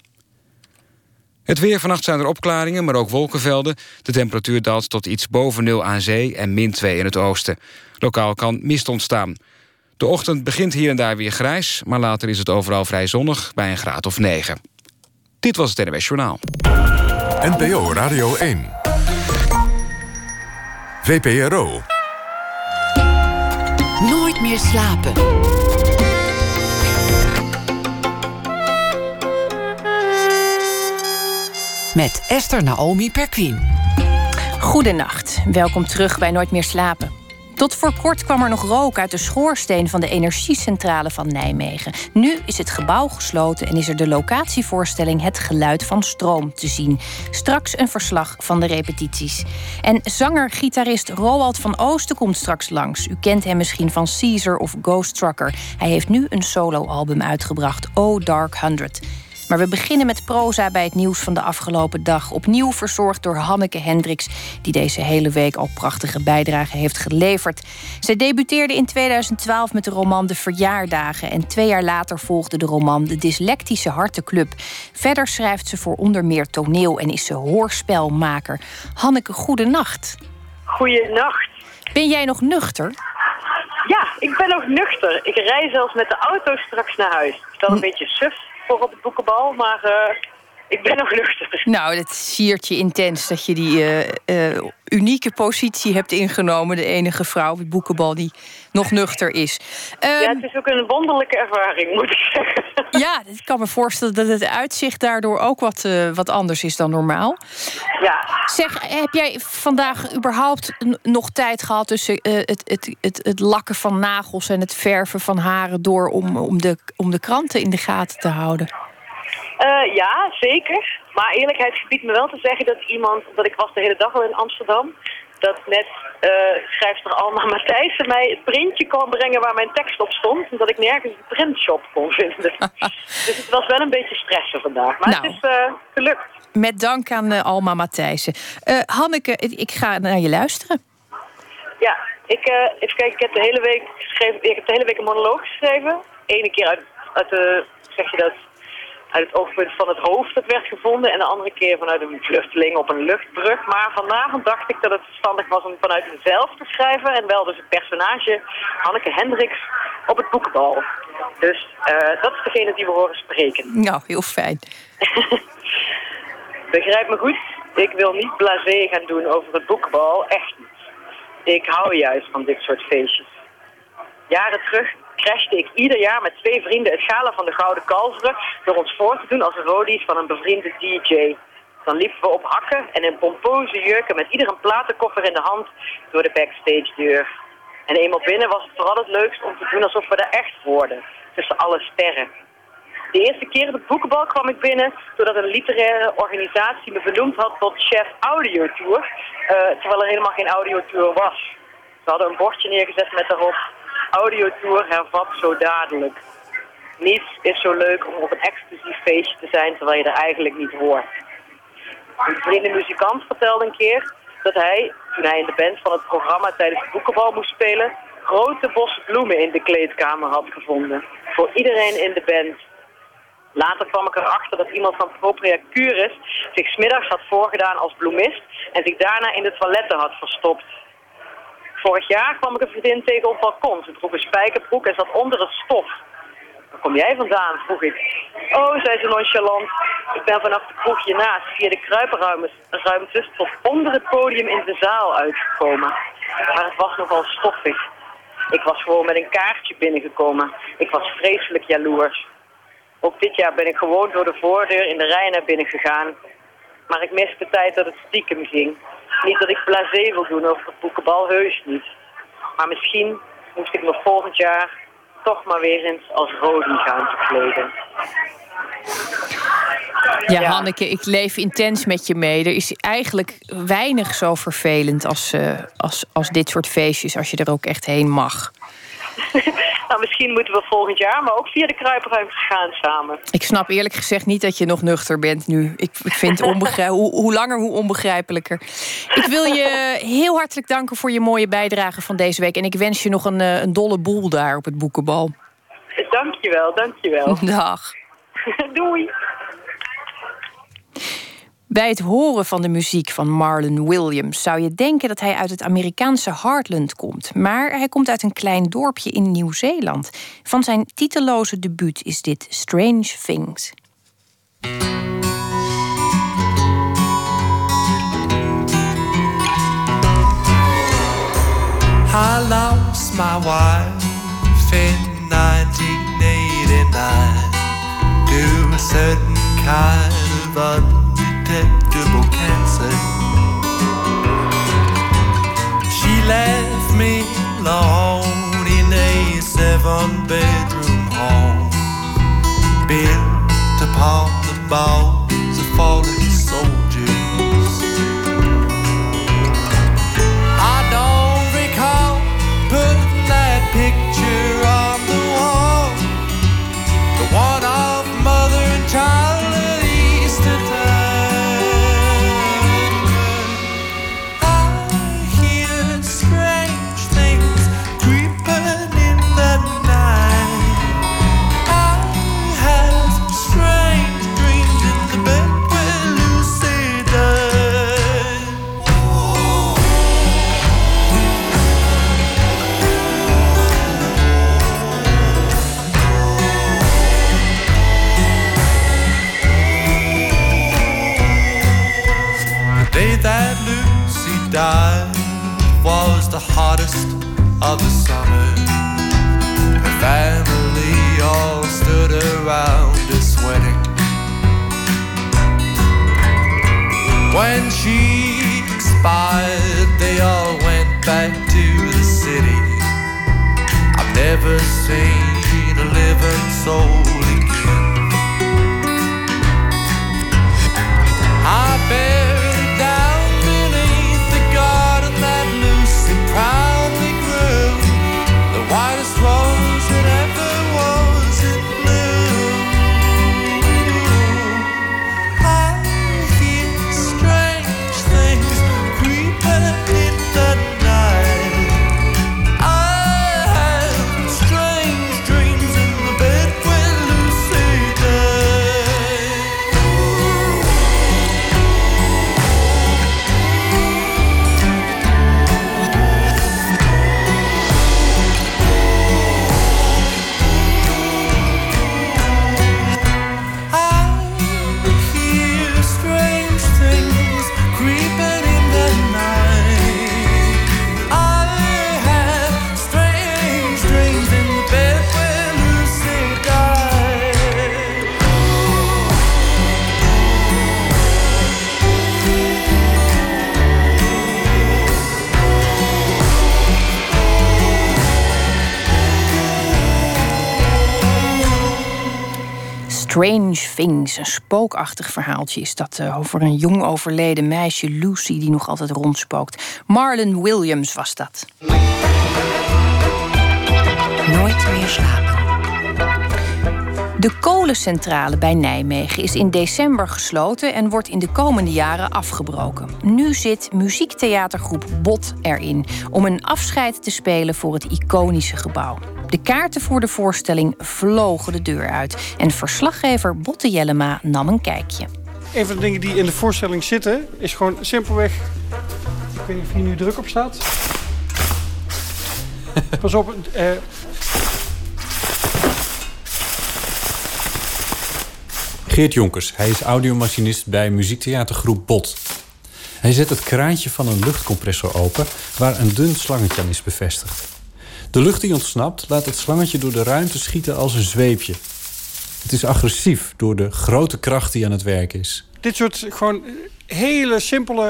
Het weer, vannacht zijn er opklaringen, maar ook wolkenvelden. De temperatuur daalt tot iets boven nul aan zee en min 2 in het oosten. Lokaal kan mist ontstaan. De ochtend begint hier en daar weer grijs... maar later is het overal vrij zonnig bij een graad of 9. Dit was het NWS Journaal. NPO Radio 1. VPRO. Nooit meer slapen. Met Esther Naomi Perquin. Goedenacht, welkom terug bij Nooit meer slapen. Tot voor kort kwam er nog rook uit de schoorsteen van de energiecentrale van Nijmegen. Nu is het gebouw gesloten en is er de locatievoorstelling Het Geluid van Stroom te zien. Straks een verslag van de repetities. En zanger-gitarist Roald van Oosten komt straks langs. U kent hem misschien van Caesar of Ghost Trucker. Hij heeft nu een soloalbum uitgebracht, Oh Dark Hundred. Maar we beginnen met proza bij het nieuws van de afgelopen dag. Opnieuw verzorgd door Hanneke Hendricks, die deze hele week al prachtige bijdragen heeft geleverd. Zij debuteerde in 2012 met de roman De Verjaardagen. En twee jaar later volgde de roman De Dyslectische Hartenclub. Verder schrijft ze voor onder meer toneel en is ze hoorspelmaker. Hanneke, goedenacht. Goedenacht. Ben jij nog nuchter? Ja, Ik ben nog nuchter. Ik rij zelfs met de auto straks naar huis. Ik sta een hm. beetje suf op het boekenbal, maar uh, ik ben nog nuchter. Nou, dat siert je intens dat je die uh, uh, unieke positie hebt ingenomen. De enige vrouw op het boekenbal die nog nuchter is. Um, ja, het is ook een wonderlijke ervaring, moet ik zeggen. Ja, ik kan me voorstellen dat het uitzicht daardoor ook wat, uh, wat anders is dan normaal. Ja. Zeg, heb jij vandaag überhaupt nog tijd gehad tussen het, het, het, het lakken van nagels en het verven van haren door om, om, de, om de kranten in de gaten te houden? Uh, ja, zeker. Maar eerlijkheid gebiedt me wel te zeggen dat iemand, dat ik was de hele dag al in Amsterdam, dat net uh, schrijfster Alma Matthijssen mij het printje kon brengen waar mijn tekst op stond. En dat ik nergens een printshop kon vinden. [laughs] dus het was wel een beetje stressen vandaag. Maar het nou. is uh, gelukt. Met dank aan uh, Alma Matthijssen. Hanneke, ik ga naar je luisteren. Ja, ik, even kijken, ik heb de hele week geschreven, ik heb de hele week een monoloog geschreven. Ene keer uit, uit de, zeg je dat, uit het oogpunt van het hoofd dat werd gevonden... en de andere keer vanuit een vluchteling op een luchtbrug. Maar vanavond dacht ik dat het verstandig was om vanuit mezelf te schrijven... en wel dus het personage Hanneke Hendricks op het boekbal. Dus uh, dat is degene die we horen spreken. [laughs] Nou, heel fijn. Begrijp me goed, ik wil niet blasé gaan doen over het boekbal, echt niet. Ik hou juist van dit soort feestjes. Jaren terug crashte ik ieder jaar met twee vrienden het gala van de Gouden Kalveren... door ons voor te doen als rodies van een bevriende DJ. Dan liepen we op hakken en in pompoze jurken met ieder een platenkoffer in de hand door de backstage deur. En eenmaal binnen was het vooral het leukst om te doen alsof we er echt hoorden, tussen alle sterren. De eerste keer op het boekenbal kwam ik binnen doordat een literaire organisatie me benoemd had tot chef audiotour, uh, terwijl er helemaal geen audiotour was. Ze hadden een bordje neergezet met daarop audiotour hervat zo dadelijk. Niets is zo leuk om op een exclusief feestje te zijn terwijl je er eigenlijk niet hoort. Een vrienden muzikant vertelde een keer dat hij, toen hij in de band van het programma tijdens het boekenbal moest spelen, grote bossen bloemen in de kleedkamer had gevonden. Voor iedereen in de band. Later kwam ik erachter dat iemand van Propria Curis zich smiddags had voorgedaan als bloemist en zich daarna in de toiletten had verstopt. Vorig jaar kwam ik een vriendin tegen op balkon. Ze droeg een spijkerbroek en zat onder het stof. Waar kom jij vandaan? vroeg ik. Oh, zei ze nonchalant. Ik ben vanaf de kroegje naast via de kruipenruimtes tot onder het podium in de zaal uitgekomen. Maar het was nogal stoffig. Ik was gewoon met een kaartje binnengekomen. Ik was vreselijk jaloers. Ook dit jaar ben ik gewoon door de voordeur in de rij naar binnen gegaan. Maar ik miste de tijd dat het stiekem ging. Niet dat ik blasé wil doen over het boekenbal, heus niet. Maar misschien moest ik me volgend jaar toch maar weer eens als Rodi gaan verkleden. Ja, Hanneke, ik leef intens met je mee. Er is eigenlijk weinig zo vervelend als, uh, als, als dit soort feestjes... als je er ook echt heen mag. [laughs] nou, misschien moeten we volgend jaar, maar ook via de kruipruimte gaan samen. Ik snap eerlijk gezegd niet dat je nog nuchter bent nu. Ik, ik vind [laughs] hoe, hoe langer, hoe onbegrijpelijker. Ik wil je heel hartelijk danken voor je mooie bijdrage van deze week. En ik wens je nog een, eh, een dolle boel daar op het boekenbal. Dankjewel, dankjewel. [laughs] Dag. [laughs] Doei. Bij het horen van de muziek van Marlon Williams zou je denken dat hij uit het Amerikaanse Heartland komt. Maar hij komt uit een klein dorpje in Nieuw-Zeeland. Van zijn titeloze debuut is dit Strange Things. I lost my wife in 1989 to a certain kind of undetectable cancer. She left me alone in a seven bedroom home built upon the bones of fallen Died was the hottest of the summer. Her family all stood around this wedding. When she expired, they all went back to the city. I've never seen a living soul again. I buried Strange een spookachtig verhaaltje is dat eh, over een jong overleden meisje Lucy die nog altijd rondspookt. Marlon Williams was dat. Nooit meer slapen. De kolencentrale bij Nijmegen is in december gesloten en wordt in de komende jaren afgebroken. Nu zit muziektheatergroep Bot erin om een afscheid te spelen voor het iconische gebouw. De kaarten voor de voorstelling vlogen de deur uit en verslaggever Botte Jellema nam een kijkje. Een van de dingen die in de voorstelling zitten is gewoon simpelweg. Ik weet niet of hier nu druk op staat. [laughs] Pas op. eh, Geert Jonkers, hij is audiomachinist bij muziektheatergroep Bot. Hij zet het kraantje van een luchtcompressor open waar een dun slangetje aan is bevestigd. De lucht die ontsnapt laat het slangetje door de ruimte schieten als een zweepje. Het is agressief door de grote kracht die aan het werk is. dit soort gewoon hele simpele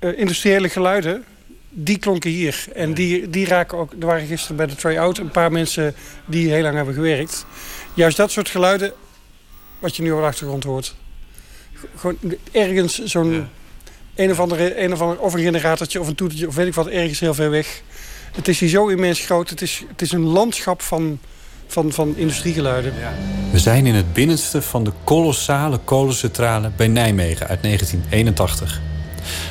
eh, industriële geluiden. Die klonken hier. En die, die raken ook. Er waren gisteren bij de try-out een paar mensen die heel lang hebben gewerkt. Juist dat soort geluiden. Wat je nu op de achtergrond hoort. Gewoon ergens zo'n. Een of andere, een of ander, of een generatortje of een toetertje of weet ik wat, ergens heel ver weg. Het is hier zo immens groot. Het is, het is een landschap van, van, van industriegeluiden. We zijn in het binnenste van de kolossale kolencentrale bij Nijmegen uit 1981.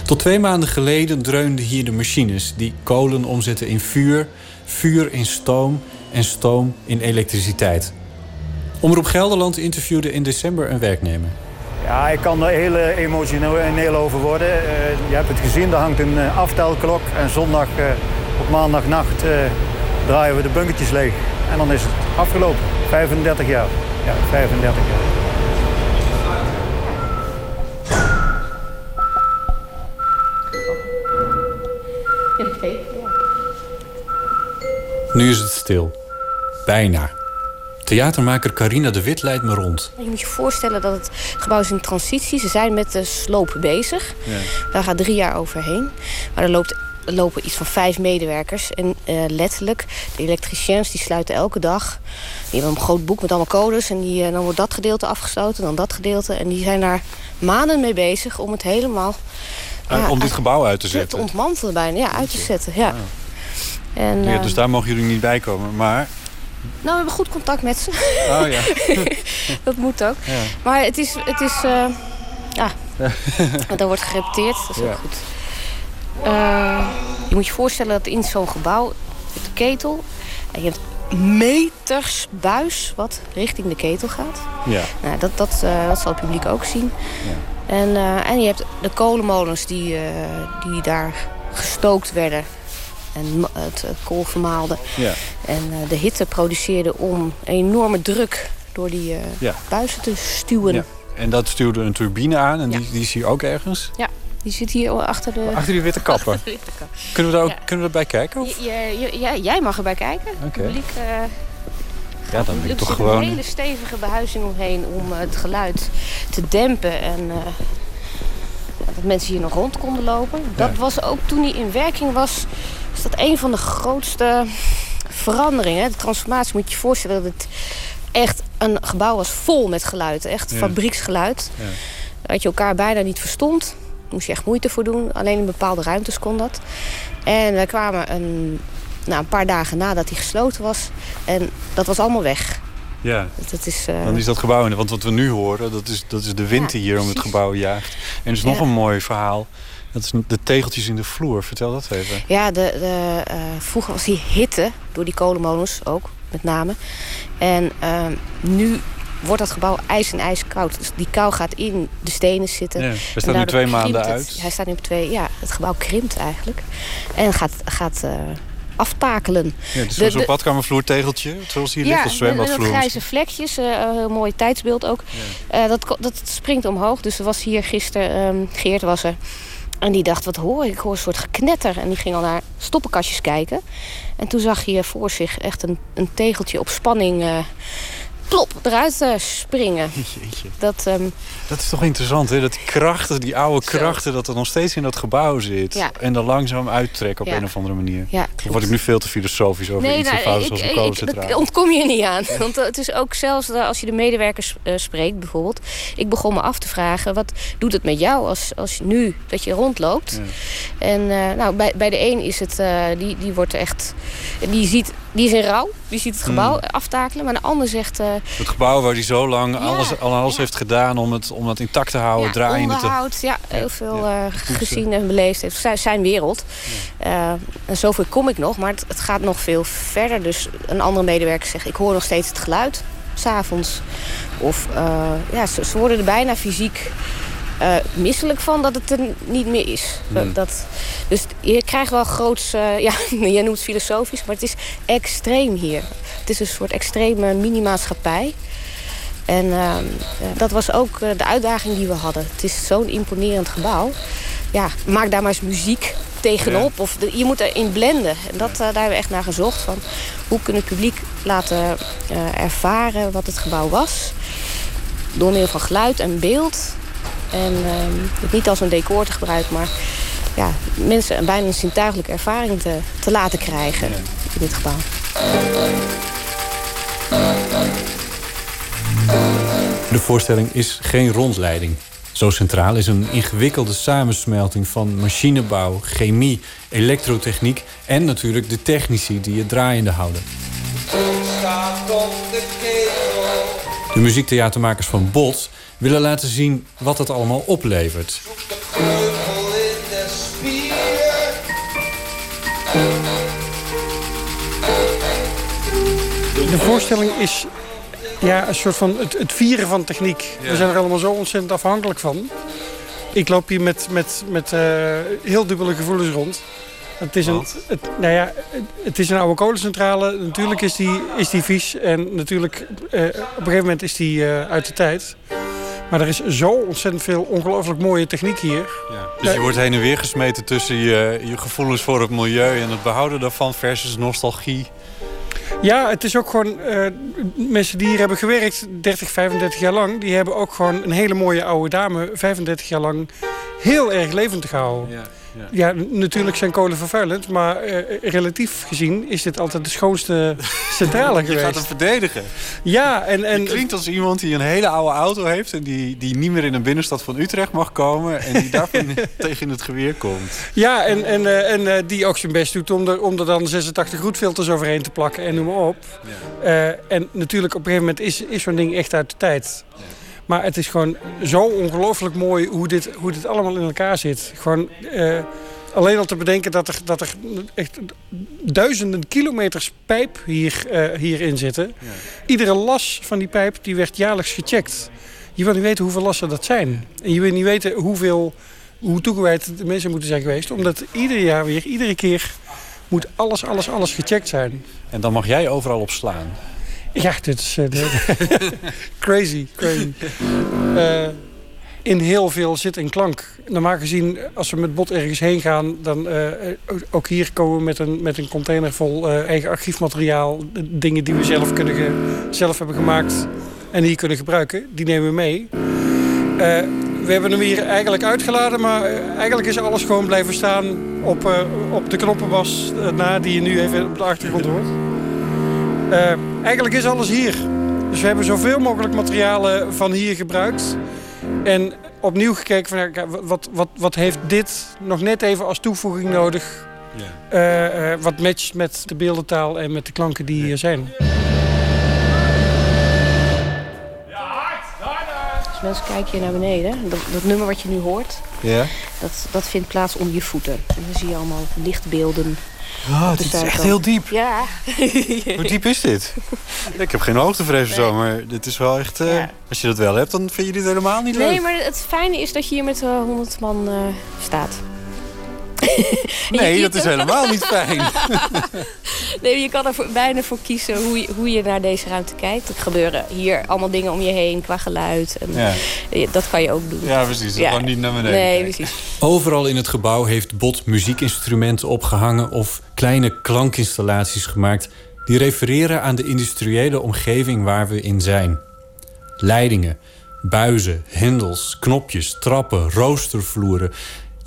Tot twee maanden geleden dreunden hier de machines die kolen omzetten in vuur, vuur in stoom en stoom in elektriciteit. Omroep Gelderland interviewde in december een werknemer. Ja, ik kan er heel eh, emotioneel over worden. Eh, je hebt het gezien, er hangt een eh, aftelklok. En zondag eh, op maandagnacht eh, draaien we de bunkertjes leeg. En dan is het afgelopen. 35 jaar. Ja, 35 jaar. Nu is het stil. Bijna. Theatermaker Carina de Wit leidt me rond. Je moet je voorstellen dat het gebouw is in transitie. Ze zijn met de sloop bezig. Daar gaat drie jaar overheen. Maar er, loopt, lopen iets van vijf medewerkers. En eh, letterlijk, de elektriciens die sluiten elke dag. Die hebben een groot boek met allemaal codes. En die, eh, dan wordt dat gedeelte afgesloten, dan dat gedeelte. En die zijn daar maanden mee bezig om het helemaal... Uh, ja, om dit gebouw uit te zetten? Te ontmantelen bijna, ja, uit te zetten. Ja. En, ja, eh, dus daar mogen jullie niet bij komen. Maar Nou, we hebben goed contact met ze. Oh ja. [laughs] dat moet ook. Ja. Maar het is, het is uh, ja, [laughs] want daar wordt gerepeteerd. Dat is Ja. ook goed. Uh, je moet je voorstellen dat in zo'n gebouw, de ketel, en je hebt meters buis wat richting de ketel gaat. Ja. Nou, dat, dat, uh, dat zal het publiek ook zien. En, uh, en je hebt de kolenmolens die, uh, die daar gestookt werden. En het, het kool vermaalde. Ja. En de hitte produceerde om een enorme druk door die ja. buizen te stuwen. Ja. En dat stuurde een turbine aan en die, die zie je ook ergens? Ja. Die zit hier achter de... Achter die witte kappen. Achter de witte kap. Kunnen we daar ook Ja. kunnen we erbij kijken? Of? Ja, jij mag erbij kijken. Oké. Eh, Ja, dan ben ik toch gewoon... een hele stevige behuizing omheen om eh, het geluid te dempen. En eh, dat mensen hier nog rond konden lopen. Dat was ook toen hij in werking was, is dat een van de grootste veranderingen. De transformatie moet je je voorstellen dat het echt een gebouw was vol met geluid. Echt Ja. fabrieksgeluid. Dat je elkaar bijna niet verstond. Moest je echt moeite voor doen. Alleen in bepaalde ruimtes kon dat. En wij kwamen een, nou, een paar dagen nadat hij gesloten was. En dat was allemaal weg. Ja. Dat is, eh, Dan is dat gebouw... Want wat we nu horen, dat is, dat is de wind die hier om het gebouw jaagt. En er is nog een mooi verhaal. Dat is de tegeltjes in de vloer. Vertel dat even. Ja, de, de, eh, vroeger was die hitte door die kolenmolens ook, met name. En ehm, nu wordt dat gebouw ijs en ijskoud. Dus die kou gaat in de stenen zitten. Ja, hij staat nu twee maanden het. uit. Hij staat nu op twee... Ja, het gebouw krimpt eigenlijk. En gaat, gaat eh, aftakelen. Ja, het is zo'n de- badkamervloer tegeltje. Zoals hier ligt, of zwembadvloer. met grijze vlekjes, eh, een heel mooi tijdsbeeld ook. Eh, dat, dat springt omhoog. Dus er was hier gisteren, ehm, Geert was er. En die dacht, wat hoor ik? Ik hoor een soort geknetter. En die ging al naar stoppenkastjes kijken. En toen zag hij voor zich echt een, een tegeltje op spanning... plop, eruit eh, springen. [laughs] Jeetje. Dat, ehm, Dat is toch interessant, hè? Dat die krachten, die oude krachten, dat er nog steeds in dat gebouw zit. Ja. En dan langzaam uittrekken op Ja. een of andere manier. Ja, klopt. word ik nu veel te filosofisch over iets nou, eenvoudigs als een dat ontkom je niet aan. Want eh, het is ook zelfs eh, als je de medewerkers spreekt bijvoorbeeld. Ik begon me af te vragen, wat doet het met jou als, als nu dat je rondloopt? En nou, bij, bij de een is het, die, die wordt echt, die, ziet, die is in rouw. Die ziet het gebouw Hmm. aftakelen. Maar de ander zegt, eh, Het gebouw waar hij zo lang alles, al alles heeft gedaan om het, om het intact te houden, ja, draaiende te... ja, heel veel eh, gezien en beleefd heeft. Zijn, zijn wereld. Eh, en zoveel kom ik nog, maar het, het gaat nog veel verder. Dus een andere medewerker zegt, ik hoor nog steeds het geluid, s'avonds. Of ja, ze, ze worden er bijna fysiek eh, misselijk van dat het er niet meer is. Hmm. Dat, dus je krijgt wel groots, eh, [laughs] ja, jij noemt het filosofisch, maar het is extreem hier. Het is een soort extreme mini-maatschappij. En ehm, eh, dat was ook de uitdaging die we hadden. Het is zo'n imponerend gebouw. Ja, maak daar maar eens muziek tegenop. Of de- je moet erin blenden. En dat, daar hebben we echt naar gezocht. Van hoe kunnen het publiek laten ervaren wat het gebouw was. Door middel van geluid en beeld. En ehm, het niet als een decor te gebruiken, maar ja, mensen bijna een zintuigelijke ervaring te, te laten krijgen in dit gebouw. De voorstelling is geen rondleiding. Zo centraal is een ingewikkelde samensmelting van machinebouw, chemie, elektrotechniek en natuurlijk de technici die het draaiende houden. De muziektheatermakers van Bot willen laten zien wat het allemaal oplevert. De voorstelling is ja, een soort van het, het vieren van techniek. Ja. We zijn er allemaal zo ontzettend afhankelijk van. Ik loop hier met, met, met eh, heel dubbele gevoelens rond. Het is, een, het, nou ja, het, het is een oude kolencentrale. Natuurlijk is die, is die vies. En natuurlijk, eh, op een gegeven moment is die eh, uit de tijd. Maar er is zo ontzettend veel ongelooflijk mooie techniek hier. Dus je wordt heen en weer gesmeten tussen je, je gevoelens voor het milieu en het behouden daarvan versus nostalgie. Ja, het is ook gewoon... eh, mensen die hier hebben gewerkt 30, 35 jaar lang... die hebben ook gewoon een hele mooie oude dame... 35 jaar lang heel erg levend gehouden. Ja, Ja, natuurlijk zijn kolen vervuilend... maar eh, relatief gezien is dit altijd de schoonste [laughs] centrale Je geweest. gaat hem verdedigen. Ja, en... en Je klinkt als iemand die een hele oude auto heeft... en die, die niet meer in een binnenstad van Utrecht mag komen... en die daarvan [laughs] [laughs] tegen het geweer komt. Ja, en, en, eh, en eh, die ook zijn best doet om er, om er dan 86 roetfilters overheen te plakken en noem maar op. Eh, en natuurlijk op een gegeven moment is, is zo'n ding echt uit de tijd. Maar het is gewoon zo ongelooflijk mooi hoe dit, hoe dit allemaal in elkaar zit. Gewoon eh, alleen al te bedenken dat er, dat er echt duizenden kilometers pijp hier, eh, hierin zitten. Iedere las van die pijp die werd jaarlijks gecheckt. Je wil niet weten hoeveel lassen dat zijn. En je wil niet weten hoeveel, hoe toegewijd de mensen moeten zijn geweest. Omdat ieder jaar weer, iedere keer moet alles, alles, alles gecheckt zijn. En dan mag jij overal op slaan. Ja, dit is eh, [laughs] crazy, crazy. Eh, in heel veel zit een klank. Normaal gezien, als we met bot ergens heen gaan... dan eh, ook hier komen we met een, met een container vol eigen archiefmateriaal. Dingen die we zelf, kunnen zelf hebben gemaakt en hier kunnen gebruiken. Die nemen we mee. We hebben hem hier eigenlijk uitgeladen, maar eigenlijk is alles gewoon blijven staan op, op de knoppenbas na die je nu even op de achtergrond hoort. Eh, eigenlijk is alles hier. Dus we hebben zoveel mogelijk materialen van hier gebruikt. En opnieuw gekeken van ja, wat, wat, wat heeft dit nog net even als toevoeging nodig. Eh, eh, wat matcht met de beeldentaal en met de klanken die hier zijn. Als mensen kijken hier naar beneden, dat, dat nummer wat je nu hoort, Ja? dat, dat vindt plaats onder je voeten. En dan zie je allemaal lichtbeelden. Ah, op de dit is echt heel diep. Ja. [laughs] Hoe diep is dit? Ik heb geen hoogtevrees of zo, maar dit is wel echt... eh, Als je dat wel hebt, dan vind je dit helemaal niet leuk. Nee, maar het fijne is dat je hier met eh, 100 man eh, staat. [laughs] Nee, dat is helemaal niet fijn. [laughs] nee, je kan er voor- bijna voor kiezen hoe je, hoe je naar deze ruimte kijkt. Er gebeuren hier allemaal dingen om je heen qua geluid. En, Ja. eh, Dat kan je ook doen. Ja, precies. Gewoon niet naar beneden Nee, kijken. precies. Overal in het gebouw heeft Bot muziekinstrumenten opgehangen of kleine klankinstallaties gemaakt die refereren aan de industriële omgeving waar we in zijn. Leidingen, buizen, hendels, knopjes, trappen, roostervloeren.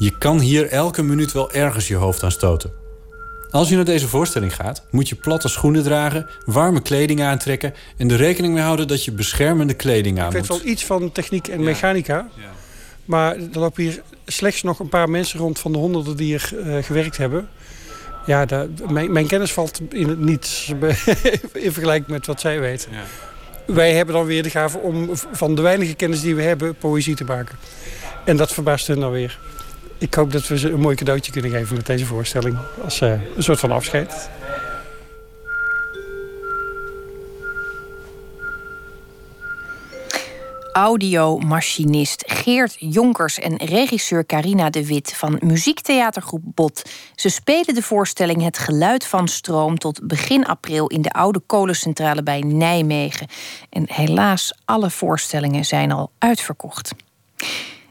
Je kan hier elke minuut wel ergens je hoofd aan stoten. Als je naar deze voorstelling gaat, moet je platte schoenen dragen, warme kleding aantrekken en er rekening mee houden dat je beschermende kleding aan Ik weet moet. wel iets van techniek en mechanica. Maar er lopen hier slechts nog een paar mensen rond van de honderden die hier eh, gewerkt hebben. Ja, daar- mijn, mijn kennis valt in het niets [laughs] in vergelijking met wat zij weten. Wij hebben dan weer de gave om van de weinige kennis die we hebben poëzie te maken. En dat verbaast hen dan weer. Ik hoop dat we ze een mooi cadeautje kunnen geven met deze voorstelling. Als eh, een soort van afscheid. Audiomachinist Geert Jonkers en regisseur Carina de Wit van muziektheatergroep Bot. Ze spelen de voorstelling Het Geluid van Stroom tot begin april in de oude kolencentrale bij Nijmegen. En helaas, alle voorstellingen zijn al uitverkocht.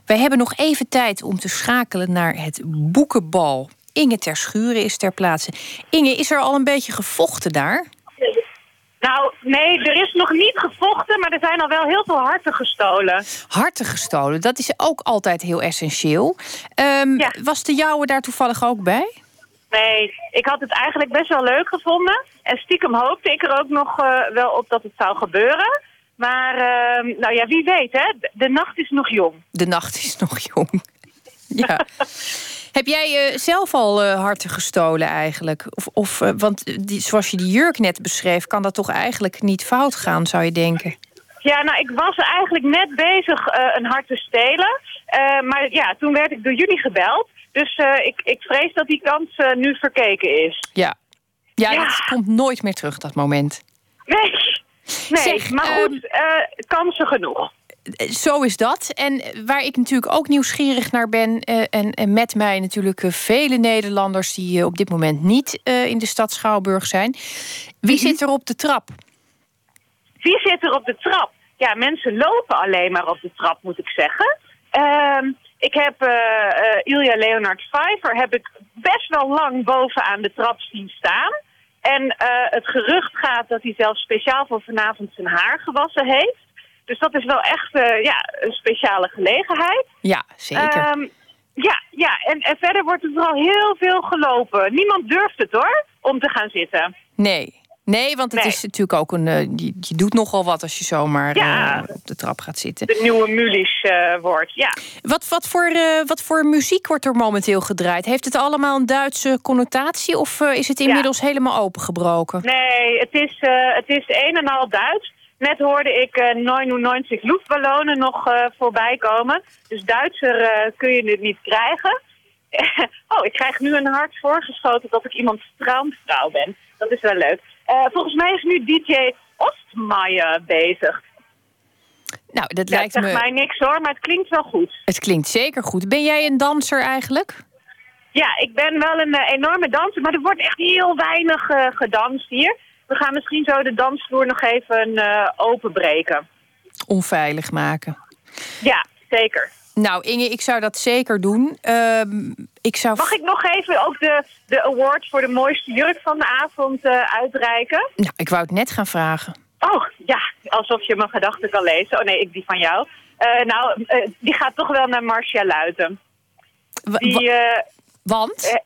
Wij hebben nog even tijd om te schakelen naar het boekenbal. Inge ter Schuren is ter plaatse. Inge, is er al een beetje gevochten daar? Nou, nee, er is nog niet gevochten, maar er zijn al wel heel veel harten gestolen. Harten gestolen, dat is ook altijd heel essentieel. Ehm, Was de jouwe daar toevallig ook bij? Nee, ik had het eigenlijk best wel leuk gevonden. En stiekem hoopte ik er ook nog eh, wel op dat het zou gebeuren. Maar, ehm, nou ja, wie weet, hè? De, nacht is nog jong. De nacht is nog jong. [laughs] ja. Heb jij eh, zelf al eh, harten gestolen eigenlijk? Of, of, eh, want die, zoals je die jurk net beschreef, kan dat toch eigenlijk niet fout gaan, zou je denken? Ja, nou, ik was eigenlijk net bezig een hart te stelen. Maar ja, toen werd ik door jullie gebeld. Dus ik, ik vrees dat die kans nu verkeken is. Ja. Ja, Ja. dat komt nooit meer terug, dat moment. Nee, nee Zeg, maar goed, eh, kansen genoeg. Eh, Zo is dat. En waar ik natuurlijk ook nieuwsgierig naar ben... eh, en, en met mij natuurlijk eh, vele Nederlanders... die eh, op dit moment niet eh, in de stad Schouwburg zijn. Wie zit er op de trap? Wie zit er op de trap? Ja, mensen lopen alleen maar op de trap, moet ik zeggen. Ehm, ik heb eh eh, Ilja Leonard Pfeiffer heb ik best wel lang bovenaan de trap zien staan. En eh, het gerucht gaat dat hij zelfs speciaal voor vanavond zijn haar gewassen heeft. Dus dat is wel echt eh, ja, een speciale gelegenheid. Ja, zeker. Ehm, ja, ja en, en verder wordt er vooral heel veel gelopen. Niemand durft het hoor, om te gaan zitten. Nee. Nee, want het Nee. is natuurlijk ook een. eh, je, je doet nogal wat als je zomaar Ja. eh, op de trap gaat zitten. De nieuwe Mulisch eh, wordt, ja. Wat, wat, voor, wat voor muziek wordt er momenteel gedraaid? Heeft het allemaal een Duitse connotatie of is het inmiddels helemaal opengebroken? Nee, het is, het is een en al Duits. Net hoorde ik eh 99 luchtballonen nog voorbij komen. Dus Duitser kun je het niet krijgen. [laughs] oh, ik krijg nu een hart voorgeschoten dat ik iemand strandvrouw ben. Dat is wel leuk. Eh, volgens mij is nu DJ Ostmaier bezig. Nou, dat Ja, lijkt zeg me. mij niks hoor, maar het klinkt wel goed. Het klinkt zeker goed. Ben jij een danser eigenlijk? Ja, ik ben wel een eh, enorme danser, maar er wordt echt heel weinig eh, gedanst hier. We gaan misschien zo de dansvloer nog even openbreken. Onveilig maken. Ja, zeker. Nou, Inge, ik zou dat zeker doen. Ehm, ik zou... Mag ik nog even ook de, de award voor de mooiste jurk van de avond eh, uitreiken? Nou, ik wou het net gaan vragen. Oh, ja, alsof je mijn gedachten kan lezen. Oh nee, ik die van jou. Eh, nou, eh, die gaat toch wel naar Marcia Luiten. Die, Want?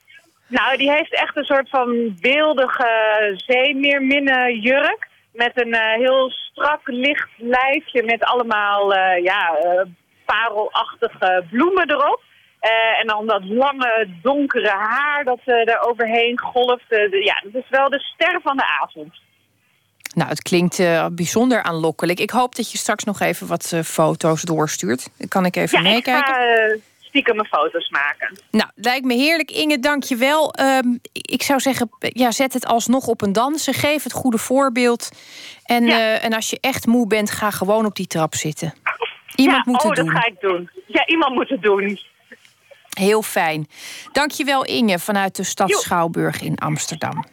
nou, die heeft echt een soort van beeldige zeemeerminnen jurk. Met een heel strak licht lijfje met allemaal ja, parelachtige bloemen erop. Eh, en dan dat lange donkere haar dat eh er overheen golft. Eh, ja, dat is wel de ster van de avond. Nou, het klinkt bijzonder aanlokkelijk. Ik hoop dat je straks nog even wat foto's doorstuurt. Dan kan ik even Ja, ik meekijken. ga eh, stiekem mijn foto's maken. Nou, lijkt me heerlijk. Inge, dank je wel. Ehm, ik zou zeggen, ja, zet het alsnog op een dansen. Geef het goede voorbeeld. En, en als je echt moe bent, ga gewoon op die trap zitten. Iemand ja, moet oh, het doen. dat ga ik doen. Ja, iemand moet het doen. Heel fijn. Dank je wel, Inge, vanuit de stad Schouwburg in Amsterdam.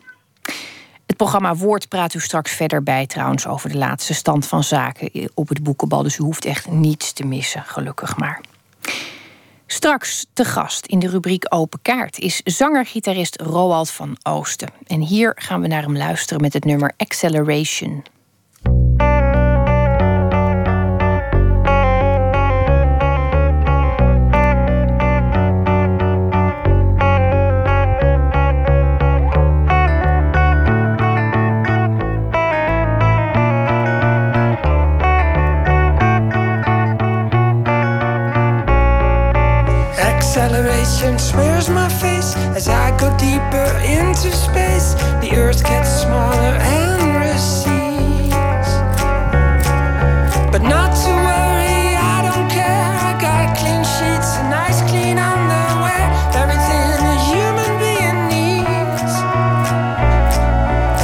Het programma Woord praat u straks verder bij trouwens over de laatste stand van zaken op het boekenbal. Dus u hoeft echt niets te missen, gelukkig maar. Straks te gast in de rubriek Open Kaart is zanger-gitarist Roald van Oosten. En hier gaan we naar hem luisteren met het nummer Acceleration. Acceleration smears my face as I go deeper into space. The earth gets smaller and recedes. But not to worry, I don't care. I got clean sheets and nice clean underwear. Everything a human being needs.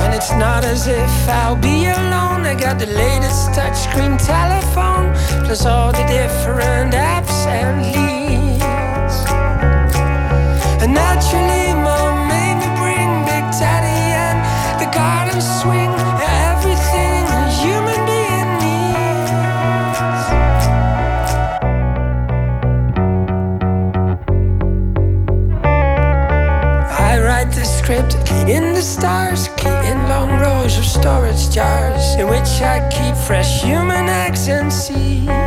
And it's not as if I'll be alone. I got the latest touchscreen telephone, plus all the different apps and leads. In the stars in long rows or storage jars In which I keep fresh human eggs and seeds.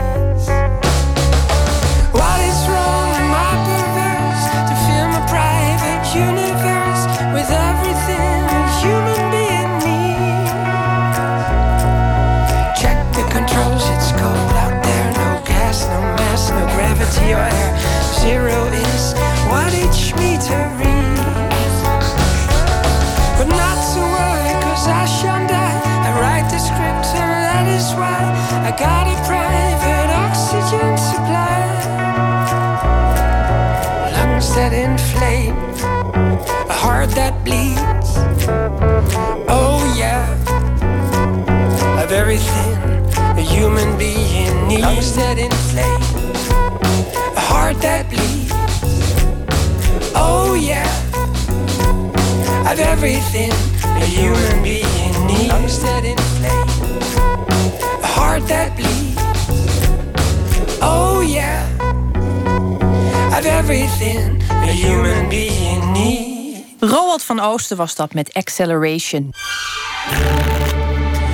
No gravity or. Zero is what each meter reads. But not to worry, cause I shall die. I write the script, and that is why I got a private oxygen supply. Lungs that inflame, a heart that bleeds. Oh, yeah, of everything a human being needs. Lungs that inflame, a heart that bleeds. Oh, yeah of everything a human being needs. Lungs that inflame, a heart that bleeds. Oh yeah, of everything a human being needs. Roald van Oosten was dat met Acceleration.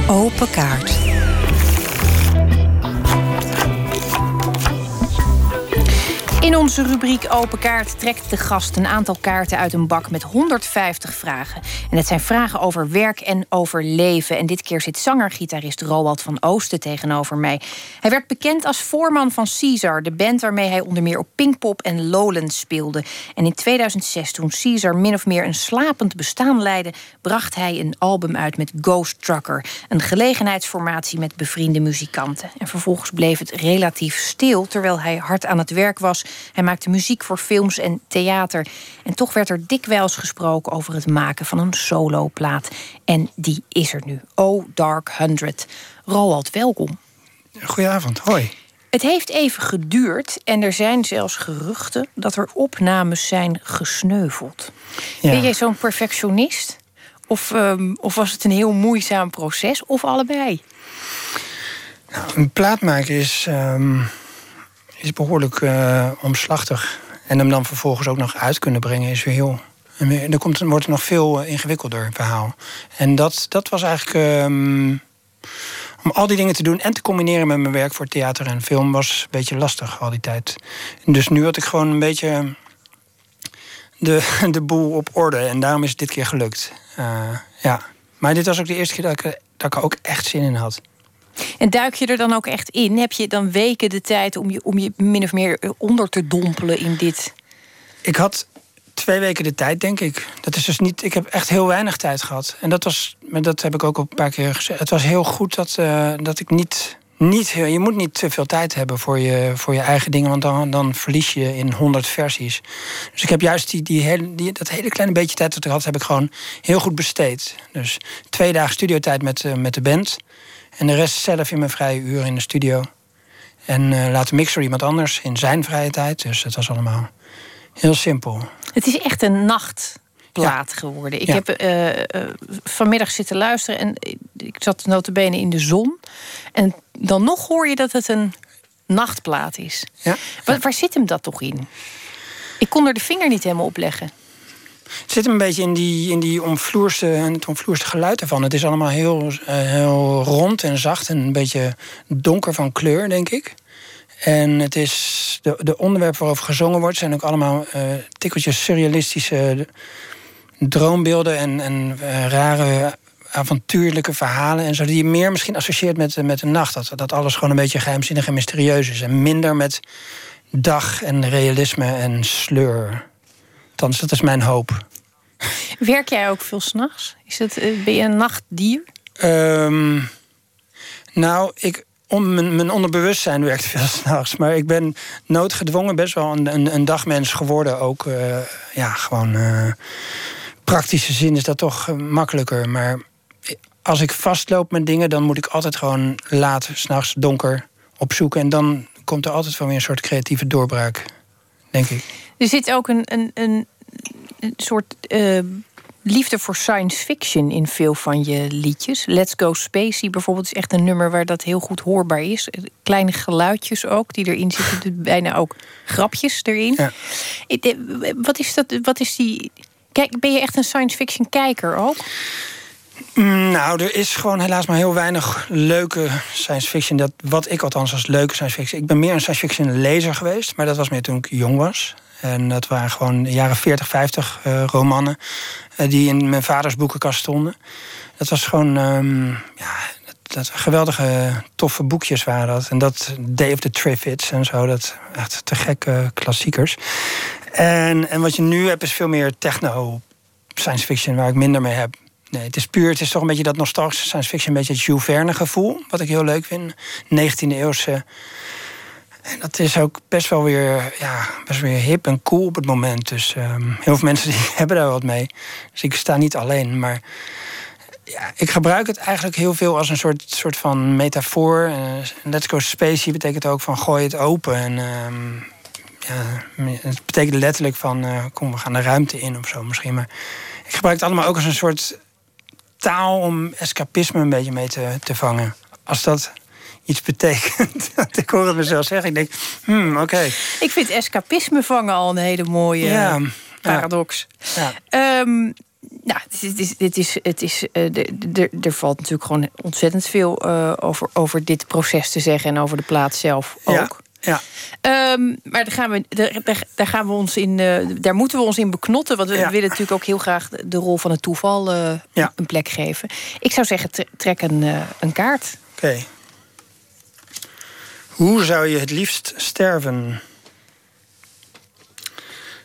Open kaart. In onze rubriek Open Kaart trekt de gast een aantal kaarten uit een bak met 150 vragen. En het zijn vragen over werk en over leven. En dit keer zit zanger-gitarist Roald van Oosten tegenover mij. Hij werd bekend als voorman van Caesar, de band waarmee hij onder meer op Pinkpop en Lowlands speelde. En in 2006, toen Caesar min of meer een slapend bestaan leidde, bracht hij een album uit met Ghost Trucker, een gelegenheidsformatie met bevriende muzikanten. En vervolgens bleef het relatief stil terwijl hij hard aan het werk was. Hij maakte muziek voor films en theater. En toch werd er dikwijls gesproken over het maken van een soloplaat. En die is er nu. Oh Dark Hundred. Roald, welkom. Goedenavond, hoi. Het heeft even geduurd en er zijn zelfs geruchten dat er opnames zijn gesneuveld. Ja. Ben jij zo'n perfectionist? Of, ehm, of was het een heel moeizaam proces? Of allebei? Nou, een plaat maken is, ehm, is behoorlijk uh, omslachtig. En hem dan vervolgens ook nog uit kunnen brengen is weer heel. Er komt, wordt het nog veel ingewikkelder verhaal. En dat, dat was eigenlijk. Um, om al die dingen te doen en te combineren met mijn werk voor theater en film was een beetje lastig al die tijd. Dus nu had ik gewoon een beetje de, [laughs] de boel op orde. En daarom is het dit keer gelukt. Uh, ja. Maar dit was ook de eerste keer dat ik, dat ik er ook echt zin in had. En duik je er dan ook echt in? Heb je dan weken de tijd om je, om je min of meer onder te dompelen in dit? Ik had twee weken de tijd, denk ik. Dat is dus niet. Ik heb echt heel weinig tijd gehad. En dat was. Dat heb ik ook al een paar keer gezegd. Het was heel goed dat, uh, dat ik niet. Niet, je moet niet te veel tijd hebben voor je, voor je eigen dingen, want dan, dan verlies je in honderd versies. Dus ik heb juist die, die, hele, die, dat hele kleine beetje tijd dat ik had, heb ik gewoon heel goed besteed. Dus twee dagen studiotijd met, uh, met de band. En de rest zelf in mijn vrije uur in de studio. En uh, laat de mixer iemand anders in zijn vrije tijd. Dus het was allemaal heel simpel. Het is echt een nachtplaat geworden. Ik heb uh, uh, vanmiddag zitten luisteren en ik zat notabene in de zon. En dan nog hoor je dat het een nachtplaat is. Ja? Waar, waar zit hem dat toch in? Ik kon er de vinger niet helemaal op leggen. Het zit een beetje in die, in die omvloerste, het omvloerste geluid ervan. Het is allemaal heel, heel rond en zacht en een beetje donker van kleur, denk ik. En het is, de, de onderwerpen waarover gezongen wordt... zijn ook allemaal uh, tikkeltjes surrealistische droombeelden... en, en uh, rare avontuurlijke verhalen en zo... die je meer misschien associeert met, met de nacht. Dat, dat alles gewoon een beetje geheimzinnig en mysterieus is. En minder met dag en realisme en sleur. Althans, dat is mijn hoop. Werk jij ook veel s'nachts? Ben je een nachtdier? Um, nou, ik, om, mijn, mijn onderbewustzijn werkt veel [laughs] s'nachts. Maar ik ben noodgedwongen best wel een, een, een dagmens geworden. Ook uh, ja, gewoon uh, praktische zin is dat toch makkelijker. Maar als ik vastloop met dingen, dan moet ik altijd gewoon laat, s'nachts donker opzoeken. En dan komt er altijd wel weer een soort creatieve doorbraak, denk ik. Er zit ook een, een, een, een soort liefde voor science fiction in veel van je liedjes. Let's Go Spacey bijvoorbeeld is echt een nummer waar dat heel goed hoorbaar is. Kleine geluidjes ook die erin zitten, bijna ook grapjes erin. Ja. Wat is dat? Wat is die? Kijk, ben je echt een science fiction kijker ook? Nou, er is gewoon helaas maar heel weinig leuke science fiction. Dat, wat ik althans als leuke science fiction. Ik ben meer een science fiction lezer geweest, maar dat was meer toen ik jong was. En dat waren gewoon jaren 40, 50 uh, romannen uh, die in mijn vaders boekenkast stonden. Dat was gewoon, um, ja, dat, geweldige, toffe boekjes waren dat. En dat Dave the Triffids en zo, dat echt te gekke klassiekers. En, en wat je nu hebt is veel meer techno science fiction, waar ik minder mee heb. Nee, het is puur, het is toch een beetje dat nostalgische science fiction, een beetje het Jules Verne gevoel, wat ik heel leuk vind. 19e eeuwse en dat is ook best wel weer, ja, best weer hip en cool op het moment. Dus um, heel veel mensen [laughs] die hebben daar wat mee. Dus ik sta niet alleen. Maar ja, ik gebruik het eigenlijk heel veel als een soort, soort van metafoor. Let's go spacey betekent ook van gooi het open. En um, ja, het betekent letterlijk van uh, kom, we gaan de ruimte in of zo misschien. Maar ik gebruik het allemaal ook als een soort taal om escapisme een beetje mee te, te vangen. Als dat iets betekent. [laughs] ik hoor het mezelf zeggen. Ik denk, hmm, oké. Ik vind escapisme vangen al een hele mooie ja, paradox. Ja. Um, nou, dit is, dit is, het is, uh, er valt natuurlijk gewoon ontzettend veel uh, over, over dit proces te zeggen en over de plaats zelf ook. Ja. Um, maar daar gaan, we, daar, daar, gaan we ons in, uh, daar moeten we ons in beknotten. Want we willen natuurlijk ook heel graag de rol van het toeval ja. een plek geven. Ik zou zeggen, trek een, een kaart. Oké. Hoe zou je het liefst sterven?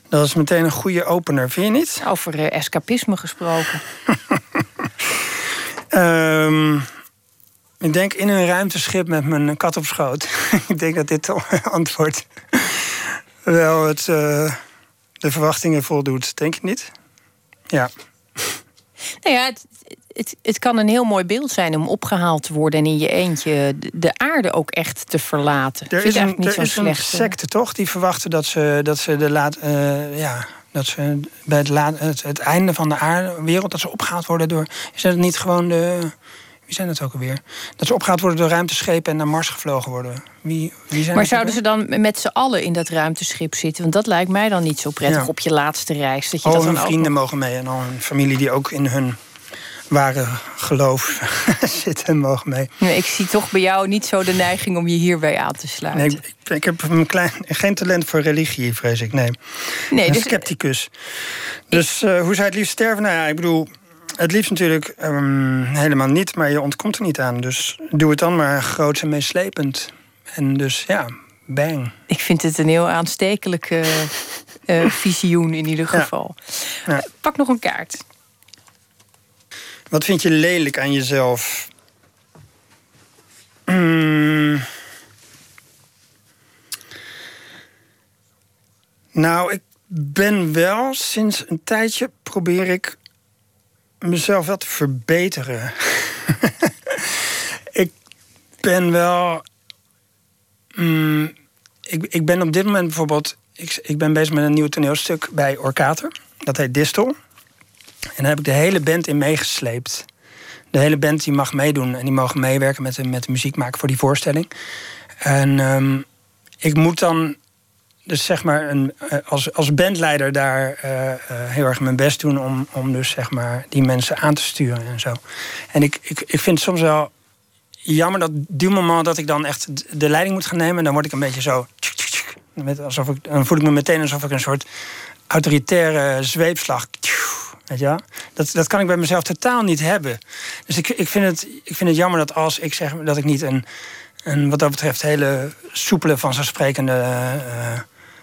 Dat is meteen een goede opener, vind je niet? Over uh, escapisme gesproken. um, [laughs] ik denk in een ruimteschip met mijn kat op schoot. [laughs] ik denk dat dit [laughs] antwoord wel het, uh, de verwachtingen voldoet. Denk je niet? Ja. Nou ja, het, het, het kan een heel mooi beeld zijn om opgehaald te worden en in je eentje de aarde ook echt te verlaten. Er is, een, er is een secte toch die verwachten dat ze, dat ze de laat, uh, ja, dat ze bij het, laat, het, het, einde van de aarde, wereld, dat ze opgehaald worden door. Is dat niet gewoon de Wie zijn dat ook alweer? Dat ze opgehaald worden door ruimteschepen en naar Mars gevlogen worden. Wie, wie zijn Maar zouden ze dan met z'n allen in dat ruimteschip zitten? Want dat lijkt mij dan niet zo prettig Ja. op je laatste reis. Dat je al dat hun ook vrienden mogen mee en al hun familie die ook in hun ware geloof [laughs] zitten mogen mee. Nee, ik zie toch bij jou niet zo de neiging om je hierbij aan te sluiten. Nee, ik, ik heb een klein, geen talent voor religie, vrees ik. Nee, Nee, een dus- scepticus. Dus eh, hoe zou je het liefst sterven? Nou ja, ik bedoel, het liefst natuurlijk ehm, helemaal niet, maar je ontkomt er niet aan. Dus doe het dan maar groots en meeslepend. En dus ja, bang. Ik vind het een heel aanstekelijke eh, visioen in ieder Ja. geval. Ja. Pak nog een kaart. Wat vind je lelijk aan jezelf? Mm. Nou, ik ben wel sinds een tijdje probeer ik mezelf wel te verbeteren. [laughs] ik ben wel. mm, ik, ik ben op dit moment bijvoorbeeld. Ik, ik ben bezig met een nieuw toneelstuk bij Orkater. Dat heet Distel. En daar heb ik de hele band in meegesleept. De hele band die mag meedoen en die mogen meewerken met de, met muziek maken voor die voorstelling. En ehm, ik moet dan dus zeg maar een, eh, als, als bandleider daar eh, eh, heel erg mijn best doen om, om dus zeg maar die mensen aan te sturen en zo. En ik, ik, ik vind het soms wel jammer dat du moment dat ik dan echt de leiding moet gaan nemen, dan word ik een beetje zo. alsof ik, dan voel ik me meteen alsof ik een soort autoritaire zweepslag. Weet je wel? Dat, dat kan ik bij mezelf totaal niet hebben. Dus ik, ik, vind, het, ik vind het jammer dat als ik zeg dat ik niet een, een wat dat betreft hele soepele, vanzelfsprekende eh,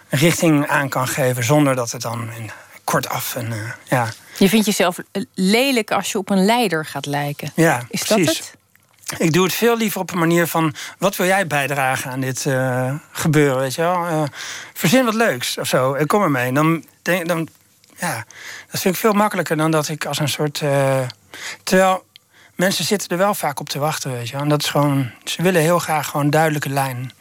richting aan kan geven. Zonder dat het dan in, kortaf en eh, ja. Je vindt jezelf lelijk als je op een leider gaat lijken. Ja, Is precies. dat het? Ik doe het veel liever op een manier van... wat wil jij bijdragen aan dit eh, gebeuren, weet je wel? Eh, verzin wat leuks of zo, en kom ermee. Dan, denk, dan, ja, dat vind ik veel makkelijker dan dat ik als een soort... eh, terwijl mensen zitten er wel vaak op te wachten, weet je. En dat is gewoon... Ze willen heel graag gewoon duidelijke lijn.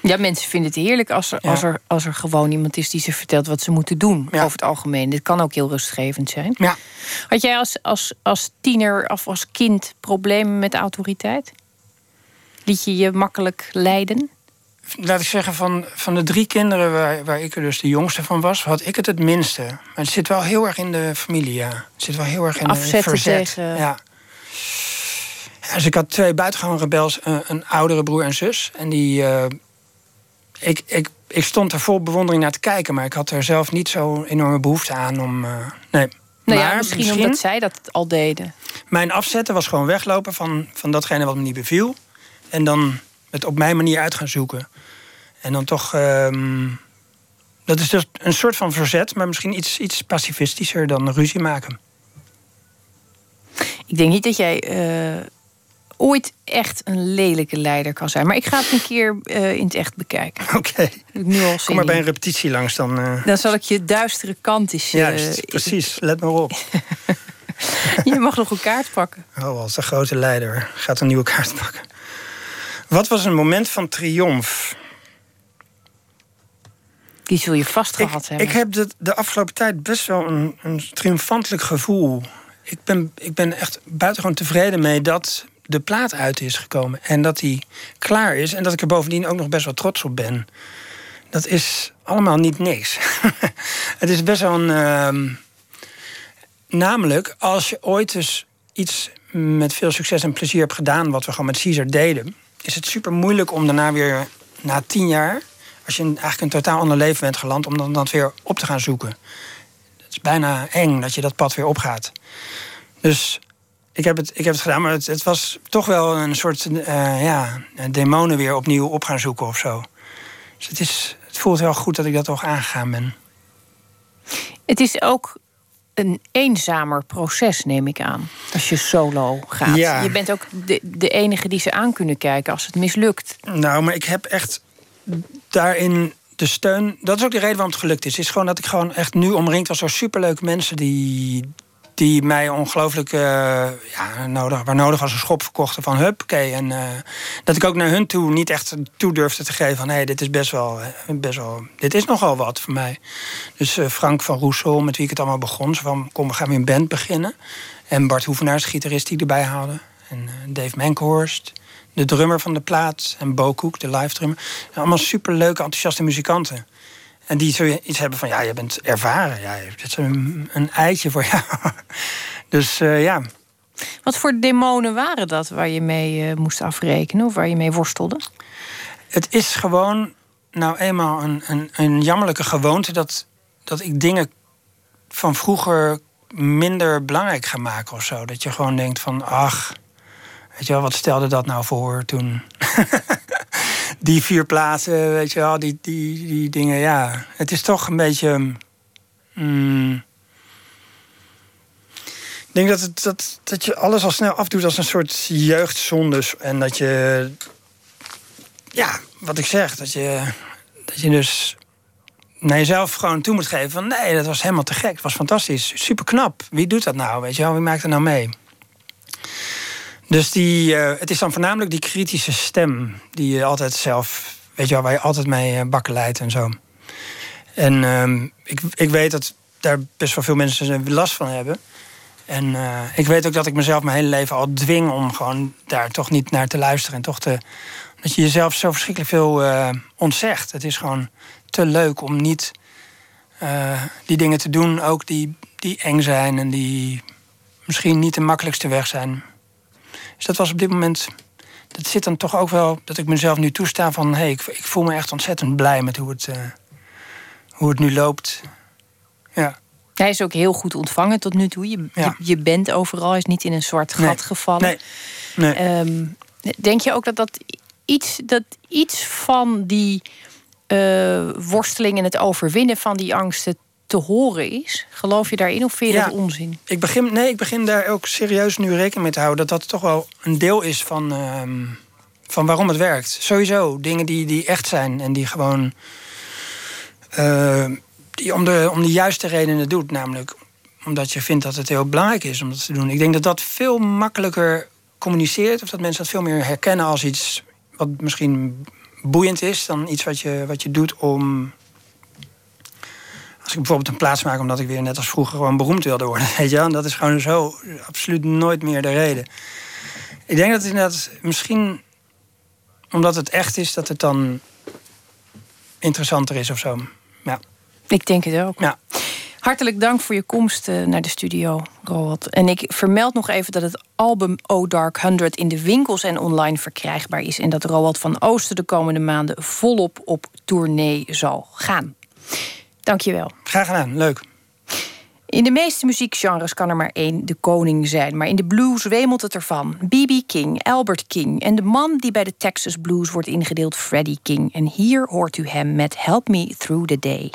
Ja, mensen vinden het heerlijk als er, Ja. als, er, als er gewoon iemand is die ze vertelt wat ze moeten doen. Over het algemeen. Dit kan ook heel rustgevend zijn. Ja. Had jij als, als, als tiener of als kind problemen met autoriteit? Liet je je makkelijk leiden? Laat ik zeggen, van, van de drie kinderen waar, waar ik er dus de jongste van was... had ik het het minste. Maar het zit wel heel erg in de familie, ja. Het zit wel heel erg in Afzetten de verzet. tegen- Ja. Dus ik had twee buitengewoon rebels, een, een oudere broer en zus. En die... eh, ik, ik, ik stond er vol bewondering naar te kijken... maar ik had er zelf niet zo enorme behoefte aan om... eh, nee. Nou Maar ja, misschien, omdat zij dat al deden. Mijn afzetten was gewoon weglopen van, van datgene wat me niet beviel. En dan het op mijn manier uit gaan zoeken. En dan toch. ehm, dat is dus een soort van verzet, maar misschien iets, iets pacifistischer dan ruzie maken. Ik denk niet dat jij eh, ooit echt een lelijke leider kan zijn. Maar ik ga het een keer eh, in het echt bekijken. [laughs] Oké. Kom maar bij een repetitie langs dan. eh, Dan zal ik je duistere kant eens... Juist, precies. Let maar op. [laughs] je mag nog een kaart pakken. Oh, als de grote leider gaat een nieuwe kaart pakken. Wat was een moment van triomf? Die zul je vast gehad hebben. Ik heb de, de afgelopen tijd best wel een, een triomfantelijk gevoel. Ik ben, ik ben echt buitengewoon tevreden mee dat de plaat uit is gekomen. En dat die klaar is. En dat ik er bovendien ook nog best wel trots op ben. Dat is allemaal niet niks. [laughs] het is best wel een... ehm, namelijk, als je ooit dus iets met veel succes en plezier hebt gedaan... wat we gewoon met Caesar deden... is het super moeilijk om daarna weer, na tien jaar... als je eigenlijk een totaal ander leven bent geland... om dan dat weer op te gaan zoeken. Het is bijna eng dat je dat pad weer opgaat. Dus ik heb het, ik heb het gedaan, maar het, het was toch wel een soort eh, ja, demonen weer opnieuw op gaan zoeken of zo. Dus het, is, het voelt heel goed dat ik dat toch aangegaan ben. Het is ook een eenzamer proces, neem ik aan. Als je solo gaat. Ja. Je bent ook de, de enige die ze aan kunnen kijken als het mislukt. Nou, maar ik heb echt daarin de steun. Dat is ook de reden waarom het gelukt is. Is gewoon dat ik gewoon echt nu omringd was door superleuke mensen die, die mij ongelooflijk eh, ja, nodig, waar nodig was een schop verkochten van hup, oké. En eh, dat ik ook naar hun toe niet echt toe durfde te geven van hé, dit is best wel, eh, best wel, dit is nogal wat voor mij. Dus Frank van Roesel, met wie ik het allemaal begon, van kom, we gaan weer een band beginnen. En Bart Hoevenaars, gitarist die erbij haalde. en Dave Mankhorst, de drummer van de plaat, en Bo Cook, de live drummer. Allemaal superleuke, enthousiaste muzikanten. En die zoiets hebben van, ja, je bent ervaren. Ja, dit is een, een eitje voor jou. [laughs] dus uh, ja. Wat voor demonen waren dat waar je mee uh, moest afrekenen of waar je mee worstelde? Het is gewoon nou eenmaal een, een, een jammerlijke gewoonte dat, dat ik dingen van vroeger minder belangrijk ga maken of zo. Dat je gewoon denkt van, ach, weet je wel, wat stelde dat nou voor toen? [laughs] die vier plaatsen, weet je wel, die, die, die dingen, ja. Het is toch een beetje... Mm, ik denk dat, het, dat, dat je alles al snel afdoet als een soort jeugdzondes. En dat je... Ja, wat ik zeg, dat je, dat je dus naar jezelf gewoon toe moet geven van... nee, dat was helemaal te gek, het was fantastisch, super knap. Wie doet dat nou, weet je wel, wie maakt er nou mee? Dus die, uh, het is dan voornamelijk die kritische stem die je altijd zelf, weet je wel, waar je altijd mee uh, bakken leidt en zo. En uh, ik, ik weet dat daar best wel veel mensen last van hebben. En ik weet ook dat ik mezelf mijn hele leven al dwing om gewoon daar toch niet naar te luisteren. En toch te. Dat je jezelf zo verschrikkelijk veel ontzegt. Het is gewoon te leuk om niet die dingen te doen, ook die, die eng zijn en die misschien niet de makkelijkste weg zijn. Dus dat was op dit moment. Dat zit dan toch ook wel dat ik mezelf nu toesta van hé, hey, ik, ik, voel me echt ontzettend blij met hoe het, uh, hoe het nu loopt. Ja. Hij is ook heel goed ontvangen tot nu toe. Je, ja. je, je, bent overal, is niet in een zwart gat nee. gevallen. Nee. nee. Um, denk je ook dat dat iets, dat iets van die uh, worsteling en het overwinnen van die angsten te horen is? Geloof je daarin of vind je ja, dat onzin? Ik begin, nee, ik begin daar ook serieus nu rekening mee te houden... dat dat toch wel een deel is van, uh, van waarom het werkt. Sowieso, dingen die, die echt zijn en die gewoon... Uh, die om, de, om de juiste redenen doet, namelijk omdat je vindt dat het heel belangrijk is om dat te doen. Ik denk dat dat veel makkelijker communiceert... of dat mensen dat veel meer herkennen als iets wat misschien boeiend is... dan iets wat je, wat je doet om als ik bijvoorbeeld een plaats maak omdat ik weer net als vroeger gewoon beroemd wilde worden, [laughs] weet je wel, dat is gewoon zo absoluut nooit meer de reden. Ik denk dat het inderdaad misschien omdat het echt is, dat het dan interessanter is of zo. Ja. Ik denk het ook. Ja. Hartelijk dank voor je komst uh, naar de studio, Roald. En ik vermeld nog even dat het album O Dark 100 in de winkels en online verkrijgbaar is. En dat Roald van Oosten de komende maanden volop op tournee zal gaan. Dankjewel. Graag gedaan, leuk. In de meeste muziekgenres kan er maar één de koning zijn, maar in de blues wemelt het ervan. B.B. King, Albert King en de man die bij de Texas Blues wordt ingedeeld, Freddie King. En hier hoort u hem met Help Me Through the Day.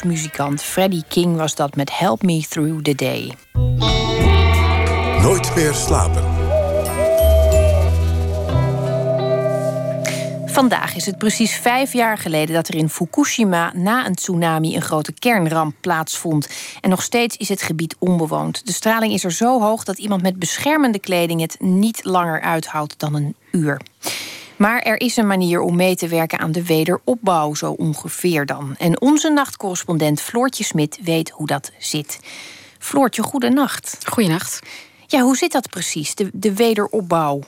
Bluesmuzikant Freddie King was dat met Help Me Through the Day. Nooit meer slapen. Vandaag is het precies vijf jaar geleden dat er in Fukushima na een tsunami een grote kernramp plaatsvond. En nog steeds is het gebied onbewoond. De straling is er zo hoog dat iemand met beschermende kleding het niet langer uithoudt dan een uur. Maar er is een manier om mee te werken aan de wederopbouw, zo ongeveer dan. En onze nachtcorrespondent Floortje Smit weet hoe dat zit. Floortje, goedenacht. Goedenacht. Ja, hoe zit dat precies, de, de wederopbouw?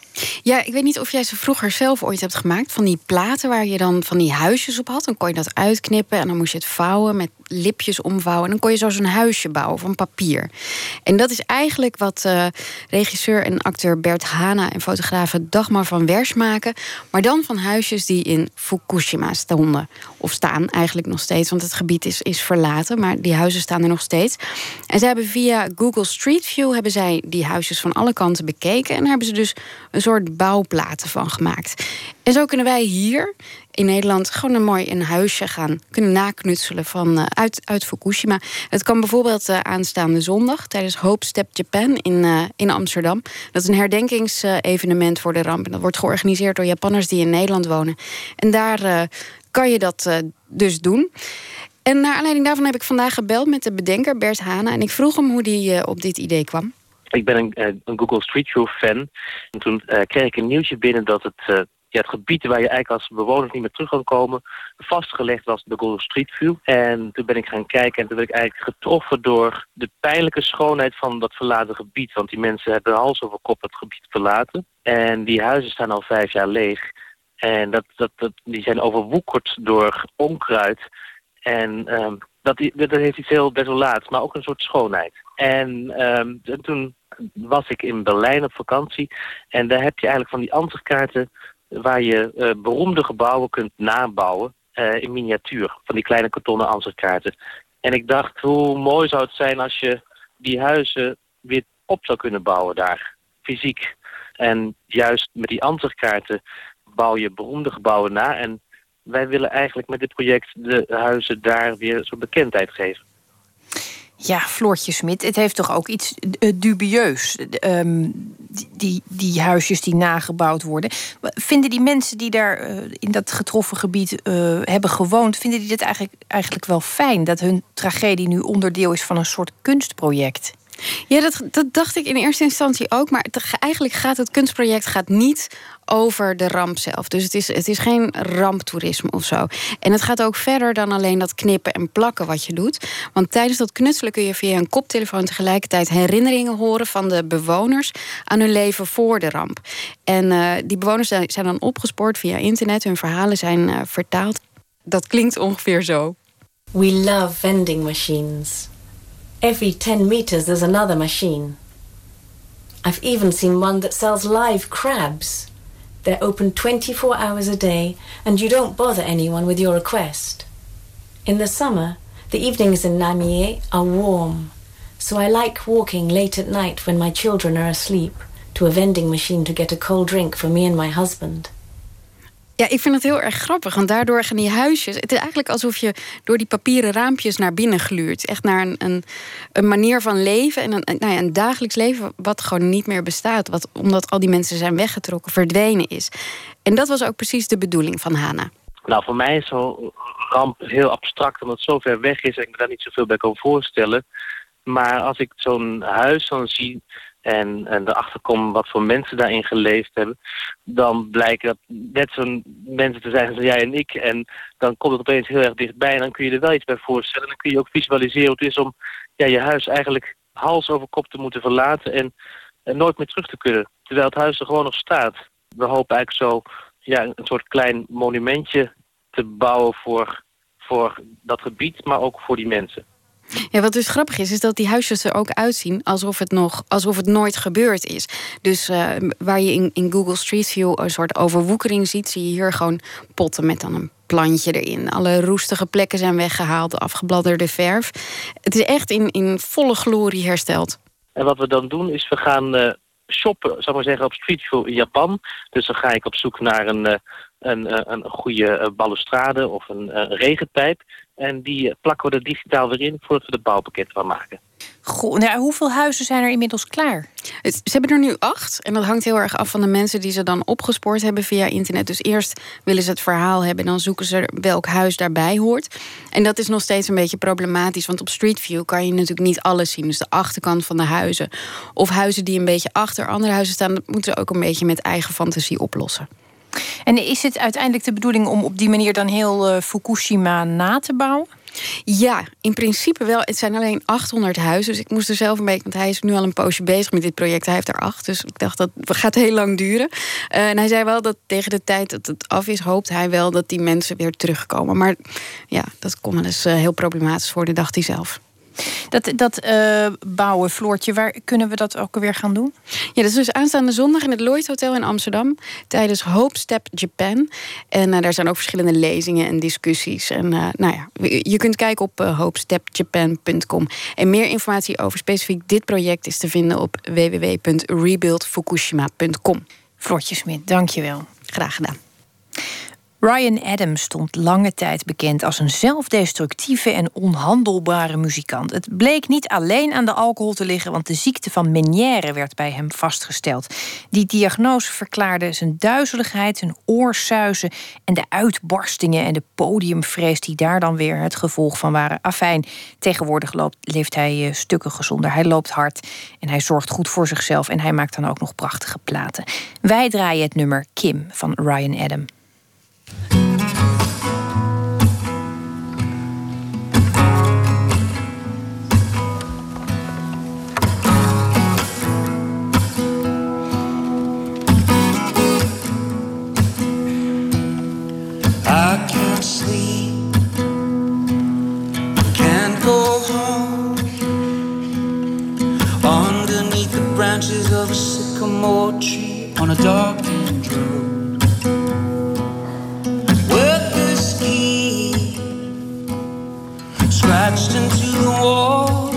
Ja, ik weet niet of jij ze vroeger zelf ooit hebt gemaakt. Van die platen waar je dan van die huisjes op had. Dan kon je dat uitknippen en dan moest je het vouwen met lipjes omvouwen. En dan kon je zo zo'n huisje bouwen van papier. En dat is eigenlijk wat uh, regisseur en acteur Bert Hana en fotograaf Dagmar van Wers maken. Maar dan van huisjes die in Fukushima stonden. Of staan eigenlijk nog steeds, want het gebied is, is verlaten. Maar die huizen staan er nog steeds. En ze hebben via Google Street View hebben zij die huisjes van alle kanten bekeken. En daar hebben ze dus een soort bouwplaten van gemaakt. En zo kunnen wij hier in Nederland gewoon een mooi een huisje gaan kunnen naknutselen van, uh, uit, uit Fukushima. Het kan bijvoorbeeld uh, aanstaande zondag tijdens Hope Step Japan in, uh, in Amsterdam. Dat is een herdenkingsevenement voor de ramp. En dat wordt georganiseerd door Japanners die in Nederland wonen. En daar kan je dat dus doen. En naar aanleiding daarvan heb ik vandaag gebeld met de bedenker Bert Hana. En ik vroeg hem hoe hij op dit idee kwam. Ik ben een, een Google Street View fan. En toen kreeg ik een nieuwtje binnen dat het ja, het gebied waar je eigenlijk als bewoners niet meer terug kan komen, vastgelegd was de Google Street View. En toen ben ik gaan kijken en toen ben ik eigenlijk getroffen door de pijnlijke schoonheid van dat verlaten gebied. Want die mensen hebben hals over kop het gebied verlaten. En die huizen staan al vijf jaar leeg. En dat, dat, dat, die zijn overwoekerd door onkruid. En um, dat, dat heeft iets heel desolaats, maar ook een soort schoonheid. En, um, en toen was ik in Berlijn op vakantie. En daar heb je eigenlijk van die ansichtkaarten waar je uh, beroemde gebouwen kunt nabouwen uh, in miniatuur. Van die kleine kartonnen ansichtkaarten. En ik dacht, hoe mooi zou het zijn als je die huizen weer op zou kunnen bouwen daar, fysiek. En juist met die ansichtkaarten bouw je beroemde gebouwen na. En wij willen eigenlijk met dit project de huizen daar weer zo'n bekendheid geven. Ja, Floortje Smit, het heeft toch ook iets uh, dubieus. Um, die, die huisjes die nagebouwd worden. Vinden die mensen die daar uh, in dat getroffen gebied uh, hebben gewoond, vinden die dit eigenlijk, eigenlijk wel fijn? Dat hun tragedie nu onderdeel is van een soort kunstproject? Ja, dat, dat dacht ik in eerste instantie ook. Maar eigenlijk gaat het kunstproject gaat niet over de ramp zelf. Dus het is, het is geen ramptoerisme of zo. En het gaat ook verder dan alleen dat knippen en plakken wat je doet. Want tijdens dat knutselen kun je via een koptelefoon tegelijkertijd herinneringen horen van de bewoners aan hun leven voor de ramp. En uh, die bewoners zijn dan opgespoord via internet. Hun verhalen zijn uh, vertaald. Dat klinkt ongeveer zo. We love vending machines. Every 10 meters there's another machine. I've even seen one that sells live crabs. They're open 24 hours a day, and you don't bother anyone with your request. In the summer, the evenings in Namie are warm, so I like walking late at night when my children are asleep to a vending machine to get a cold drink for me and my husband. Ja, ik vind het heel erg grappig. Want daardoor gaan die huisjes. Het is eigenlijk alsof je door die papieren raampjes naar binnen gluurt. Echt naar een, een, een manier van leven. En een, nou ja, een dagelijks leven wat gewoon niet meer bestaat. Wat, omdat al die mensen zijn weggetrokken, verdwenen is. En dat was ook precies de bedoeling van Hana. Nou, voor mij is zo'n ramp heel abstract, omdat het zo ver weg is en ik me daar niet zoveel bij kan voorstellen. Maar als ik zo'n huis dan zie en, en erachter kom wat voor mensen daarin geleefd hebben, dan blijkt dat net zo'n mensen te zijn als jij en ik. En dan komt het opeens heel erg dichtbij en dan kun je er wel iets bij voorstellen. En dan kun je ook visualiseren hoe het is om ja, je huis eigenlijk hals over kop te moeten verlaten en, en nooit meer terug te kunnen. Terwijl het huis er gewoon nog staat. We hopen eigenlijk zo ja, een soort klein monumentje te bouwen voor, voor dat gebied, maar ook voor die mensen. Ja, wat dus grappig is, is dat die huisjes er ook uitzien alsof het, nog, alsof het nooit gebeurd is. Dus eh, waar je in, in Google Street View een soort overwoekering ziet, zie je hier gewoon potten met dan een plantje erin. Alle roestige plekken zijn weggehaald, afgebladderde verf. Het is echt in, in volle glorie hersteld. En wat we dan doen is we gaan uh, shoppen, zou maar zeggen, op Street View in Japan. Dus dan ga ik op zoek naar een, uh, een, een goede balustrade of een, een regenpijp. En die plakken we er digitaal weer in voordat we de bouwpakket van maken. Goh, nou, hoeveel huizen zijn er inmiddels klaar? Ze hebben er nu acht. En dat hangt heel erg af van de mensen die ze dan opgespoord hebben via internet. Dus eerst willen ze het verhaal hebben en dan zoeken ze welk huis daarbij hoort. En dat is nog steeds een beetje problematisch. Want op Street View kan je natuurlijk niet alles zien. Dus de achterkant van de huizen. Of huizen die een beetje achter andere huizen staan. Dat moeten ze ook een beetje met eigen fantasie oplossen. En is het uiteindelijk de bedoeling om op die manier dan heel uh, Fukushima na te bouwen? Ja, in principe wel. Het zijn alleen 800 huizen. Dus ik moest er zelf een beetje... Want hij is nu al een poosje bezig met dit project. Hij heeft er acht. Dus ik dacht, dat gaat heel lang duren. Uh, en hij zei wel dat tegen de tijd dat het af is... hoopt hij wel dat die mensen weer terugkomen. Maar ja, dat kon wel eens uh, heel problematisch worden, dacht hij zelf. Dat, dat uh, bouwen, Floortje, waar kunnen we dat ook weer gaan doen? Ja, dat is dus aanstaande zondag in het Lloyd Hotel in Amsterdam. Tijdens Hope Step Japan. En uh, daar zijn ook verschillende lezingen en discussies. En uh, nou ja, je kunt kijken op hopestepjapan.com. En meer informatie over specifiek dit project is te vinden op www.rebuildfukushima.com. Floortje Smit, dankjewel. Graag gedaan. Ryan Adams stond lange tijd bekend als een zelfdestructieve en onhandelbare muzikant. Het bleek niet alleen aan de alcohol te liggen, want de ziekte van Meniere werd bij hem vastgesteld. Die diagnose verklaarde zijn duizeligheid, zijn oorsuizen en de uitbarstingen en de podiumvrees die daar dan weer het gevolg van waren. Afijn, tegenwoordig loopt, leeft hij uh, stukken gezonder. Hij loopt hard en hij zorgt goed voor zichzelf en hij maakt dan ook nog prachtige platen. Wij draaien het nummer Kim van Ryan Adams. Branches of a sycamore tree on a darkened road. Scratched into the wall,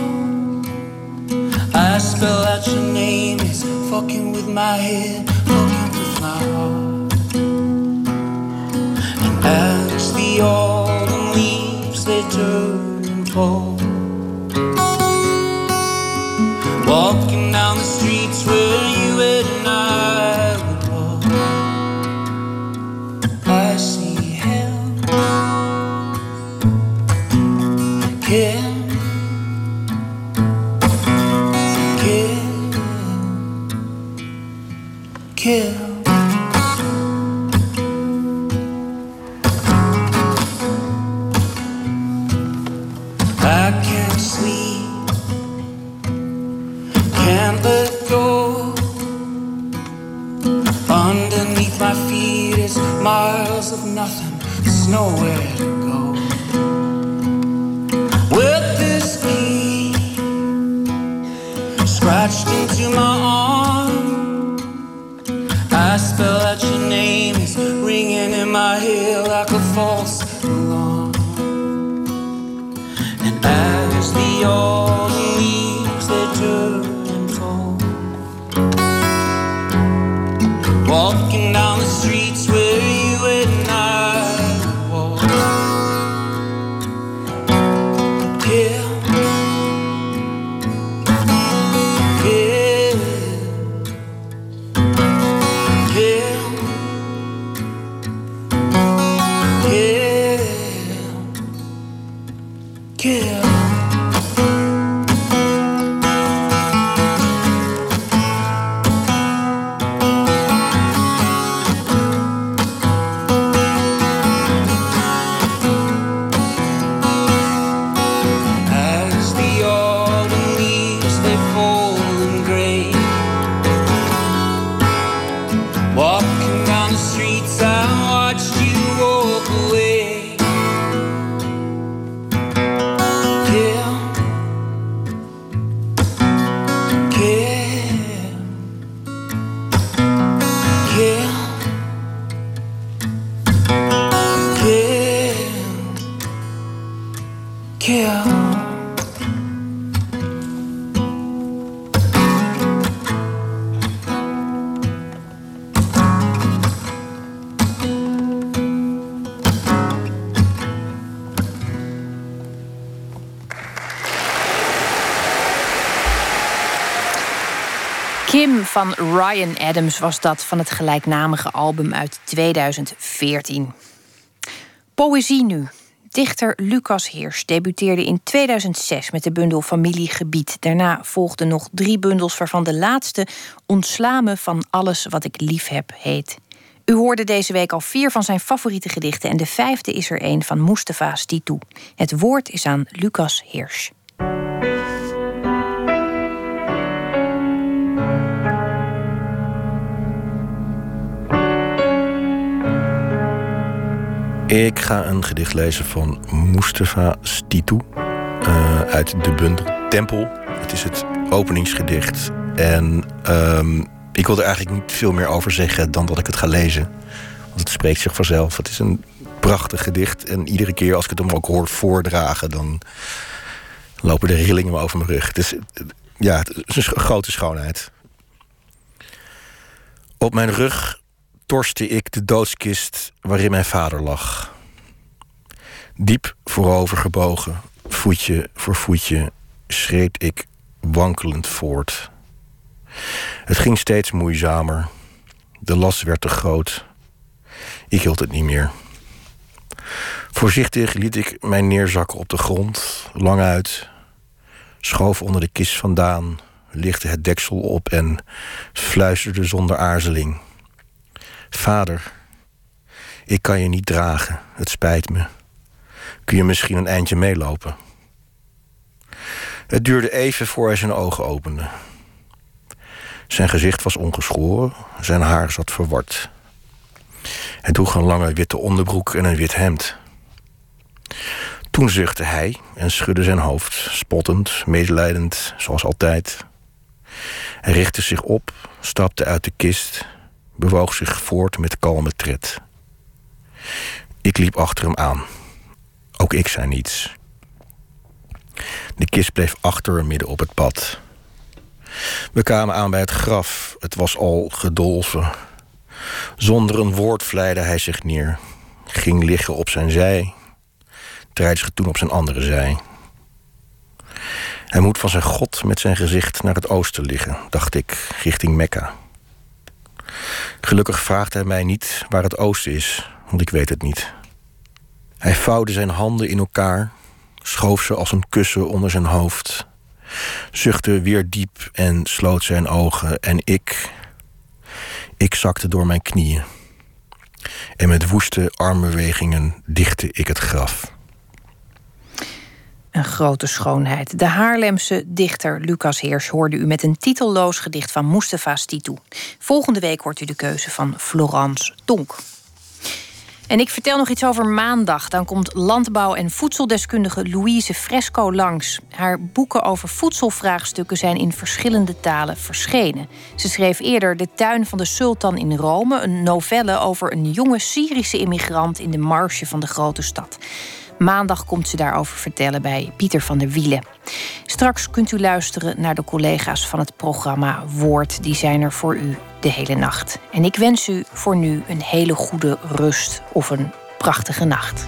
I spell out your name. It's fucking with my head, fucking with my heart. And as the autumn leaves they turn and fall Walking down the streets where nowhere to go. With this key scratched into my arm, I spell out your name, it's ringing in my ear like a false alarm. And as the autumn kill. Ryan Adams was dat van het gelijknamige album uit 2014. Poëzie nu. Dichter Lucas Heers debuteerde in 2006 met de bundel Familiegebied. Daarna volgden nog drie bundels, waarvan de laatste Ontsla me van alles wat ik lief heb heet. U hoorde deze week al vier van zijn favoriete gedichten en de vijfde is er een van Mustafa Stitu. Het woord is aan Lucas Heers. Ik ga een gedicht lezen van Mustafa Stitu uh, uit de bundel Tempel. Het is het openingsgedicht. En um, ik wil er eigenlijk niet veel meer over zeggen dan dat ik het ga lezen. Want het spreekt zich vanzelf. Het is een prachtig gedicht. En iedere keer als ik het hem ook hoor voordragen, dan lopen de rillingen over mijn rug. Het is, ja, het is een grote schoonheid. Op mijn rug torste ik de doodskist waarin mijn vader lag. Diep voorover gebogen, voetje voor voetje, schreed ik wankelend voort. Het ging steeds moeizamer. De last werd te groot. Ik hield het niet meer. Voorzichtig liet ik mij neerzakken op de grond, lang uit, schoof onder de kist vandaan, lichtte het deksel op en fluisterde zonder aarzeling. Vader, ik kan je niet dragen, het spijt me. Kun je misschien een eindje meelopen? Het duurde even voor hij zijn ogen opende. Zijn gezicht was ongeschoren, zijn haar zat verward. Hij droeg een lange witte onderbroek en een wit hemd. Toen zuchtte hij en schudde zijn hoofd, spottend, medelijdend, zoals altijd. Hij richtte zich op, stapte uit de kist bewoog zich voort met kalme tred. Ik liep achter hem aan. Ook ik zei niets. De kist bleef achter midden op het pad. We kwamen aan bij het graf. Het was al gedolven. Zonder een woord vleide hij zich neer. Ging liggen op zijn zij. Draaide zich toen op zijn andere zij. Hij moet van zijn God met zijn gezicht naar het oosten liggen, dacht ik, richting Mekka. Gelukkig vraagt hij mij niet waar het oosten is, want ik weet het niet. Hij vouwde zijn handen in elkaar, schoof ze als een kussen onder zijn hoofd, zuchtte weer diep en sloot zijn ogen. En ik, ik zakte door mijn knieën. En met woeste armbewegingen dichtte ik het graf. Een grote schoonheid. De Haarlemse dichter Lucas Heers hoorde u met een titelloos gedicht van Mustafa Stitu. Volgende week hoort u de keuze van Florence Tonk. En ik vertel nog iets over maandag. Dan komt landbouw- en voedseldeskundige Louise Fresco langs. Haar boeken over voedselvraagstukken zijn in verschillende talen verschenen. Ze schreef eerder De tuin van de sultan in Rome, een novelle over een jonge Syrische immigrant in de marge van de grote stad. Maandag komt ze daarover vertellen bij Pieter van der Wielen. Straks kunt u luisteren naar de collega's van het programma Woord. Die zijn er voor u de hele nacht. En ik wens u voor nu een hele goede rust of een prachtige nacht.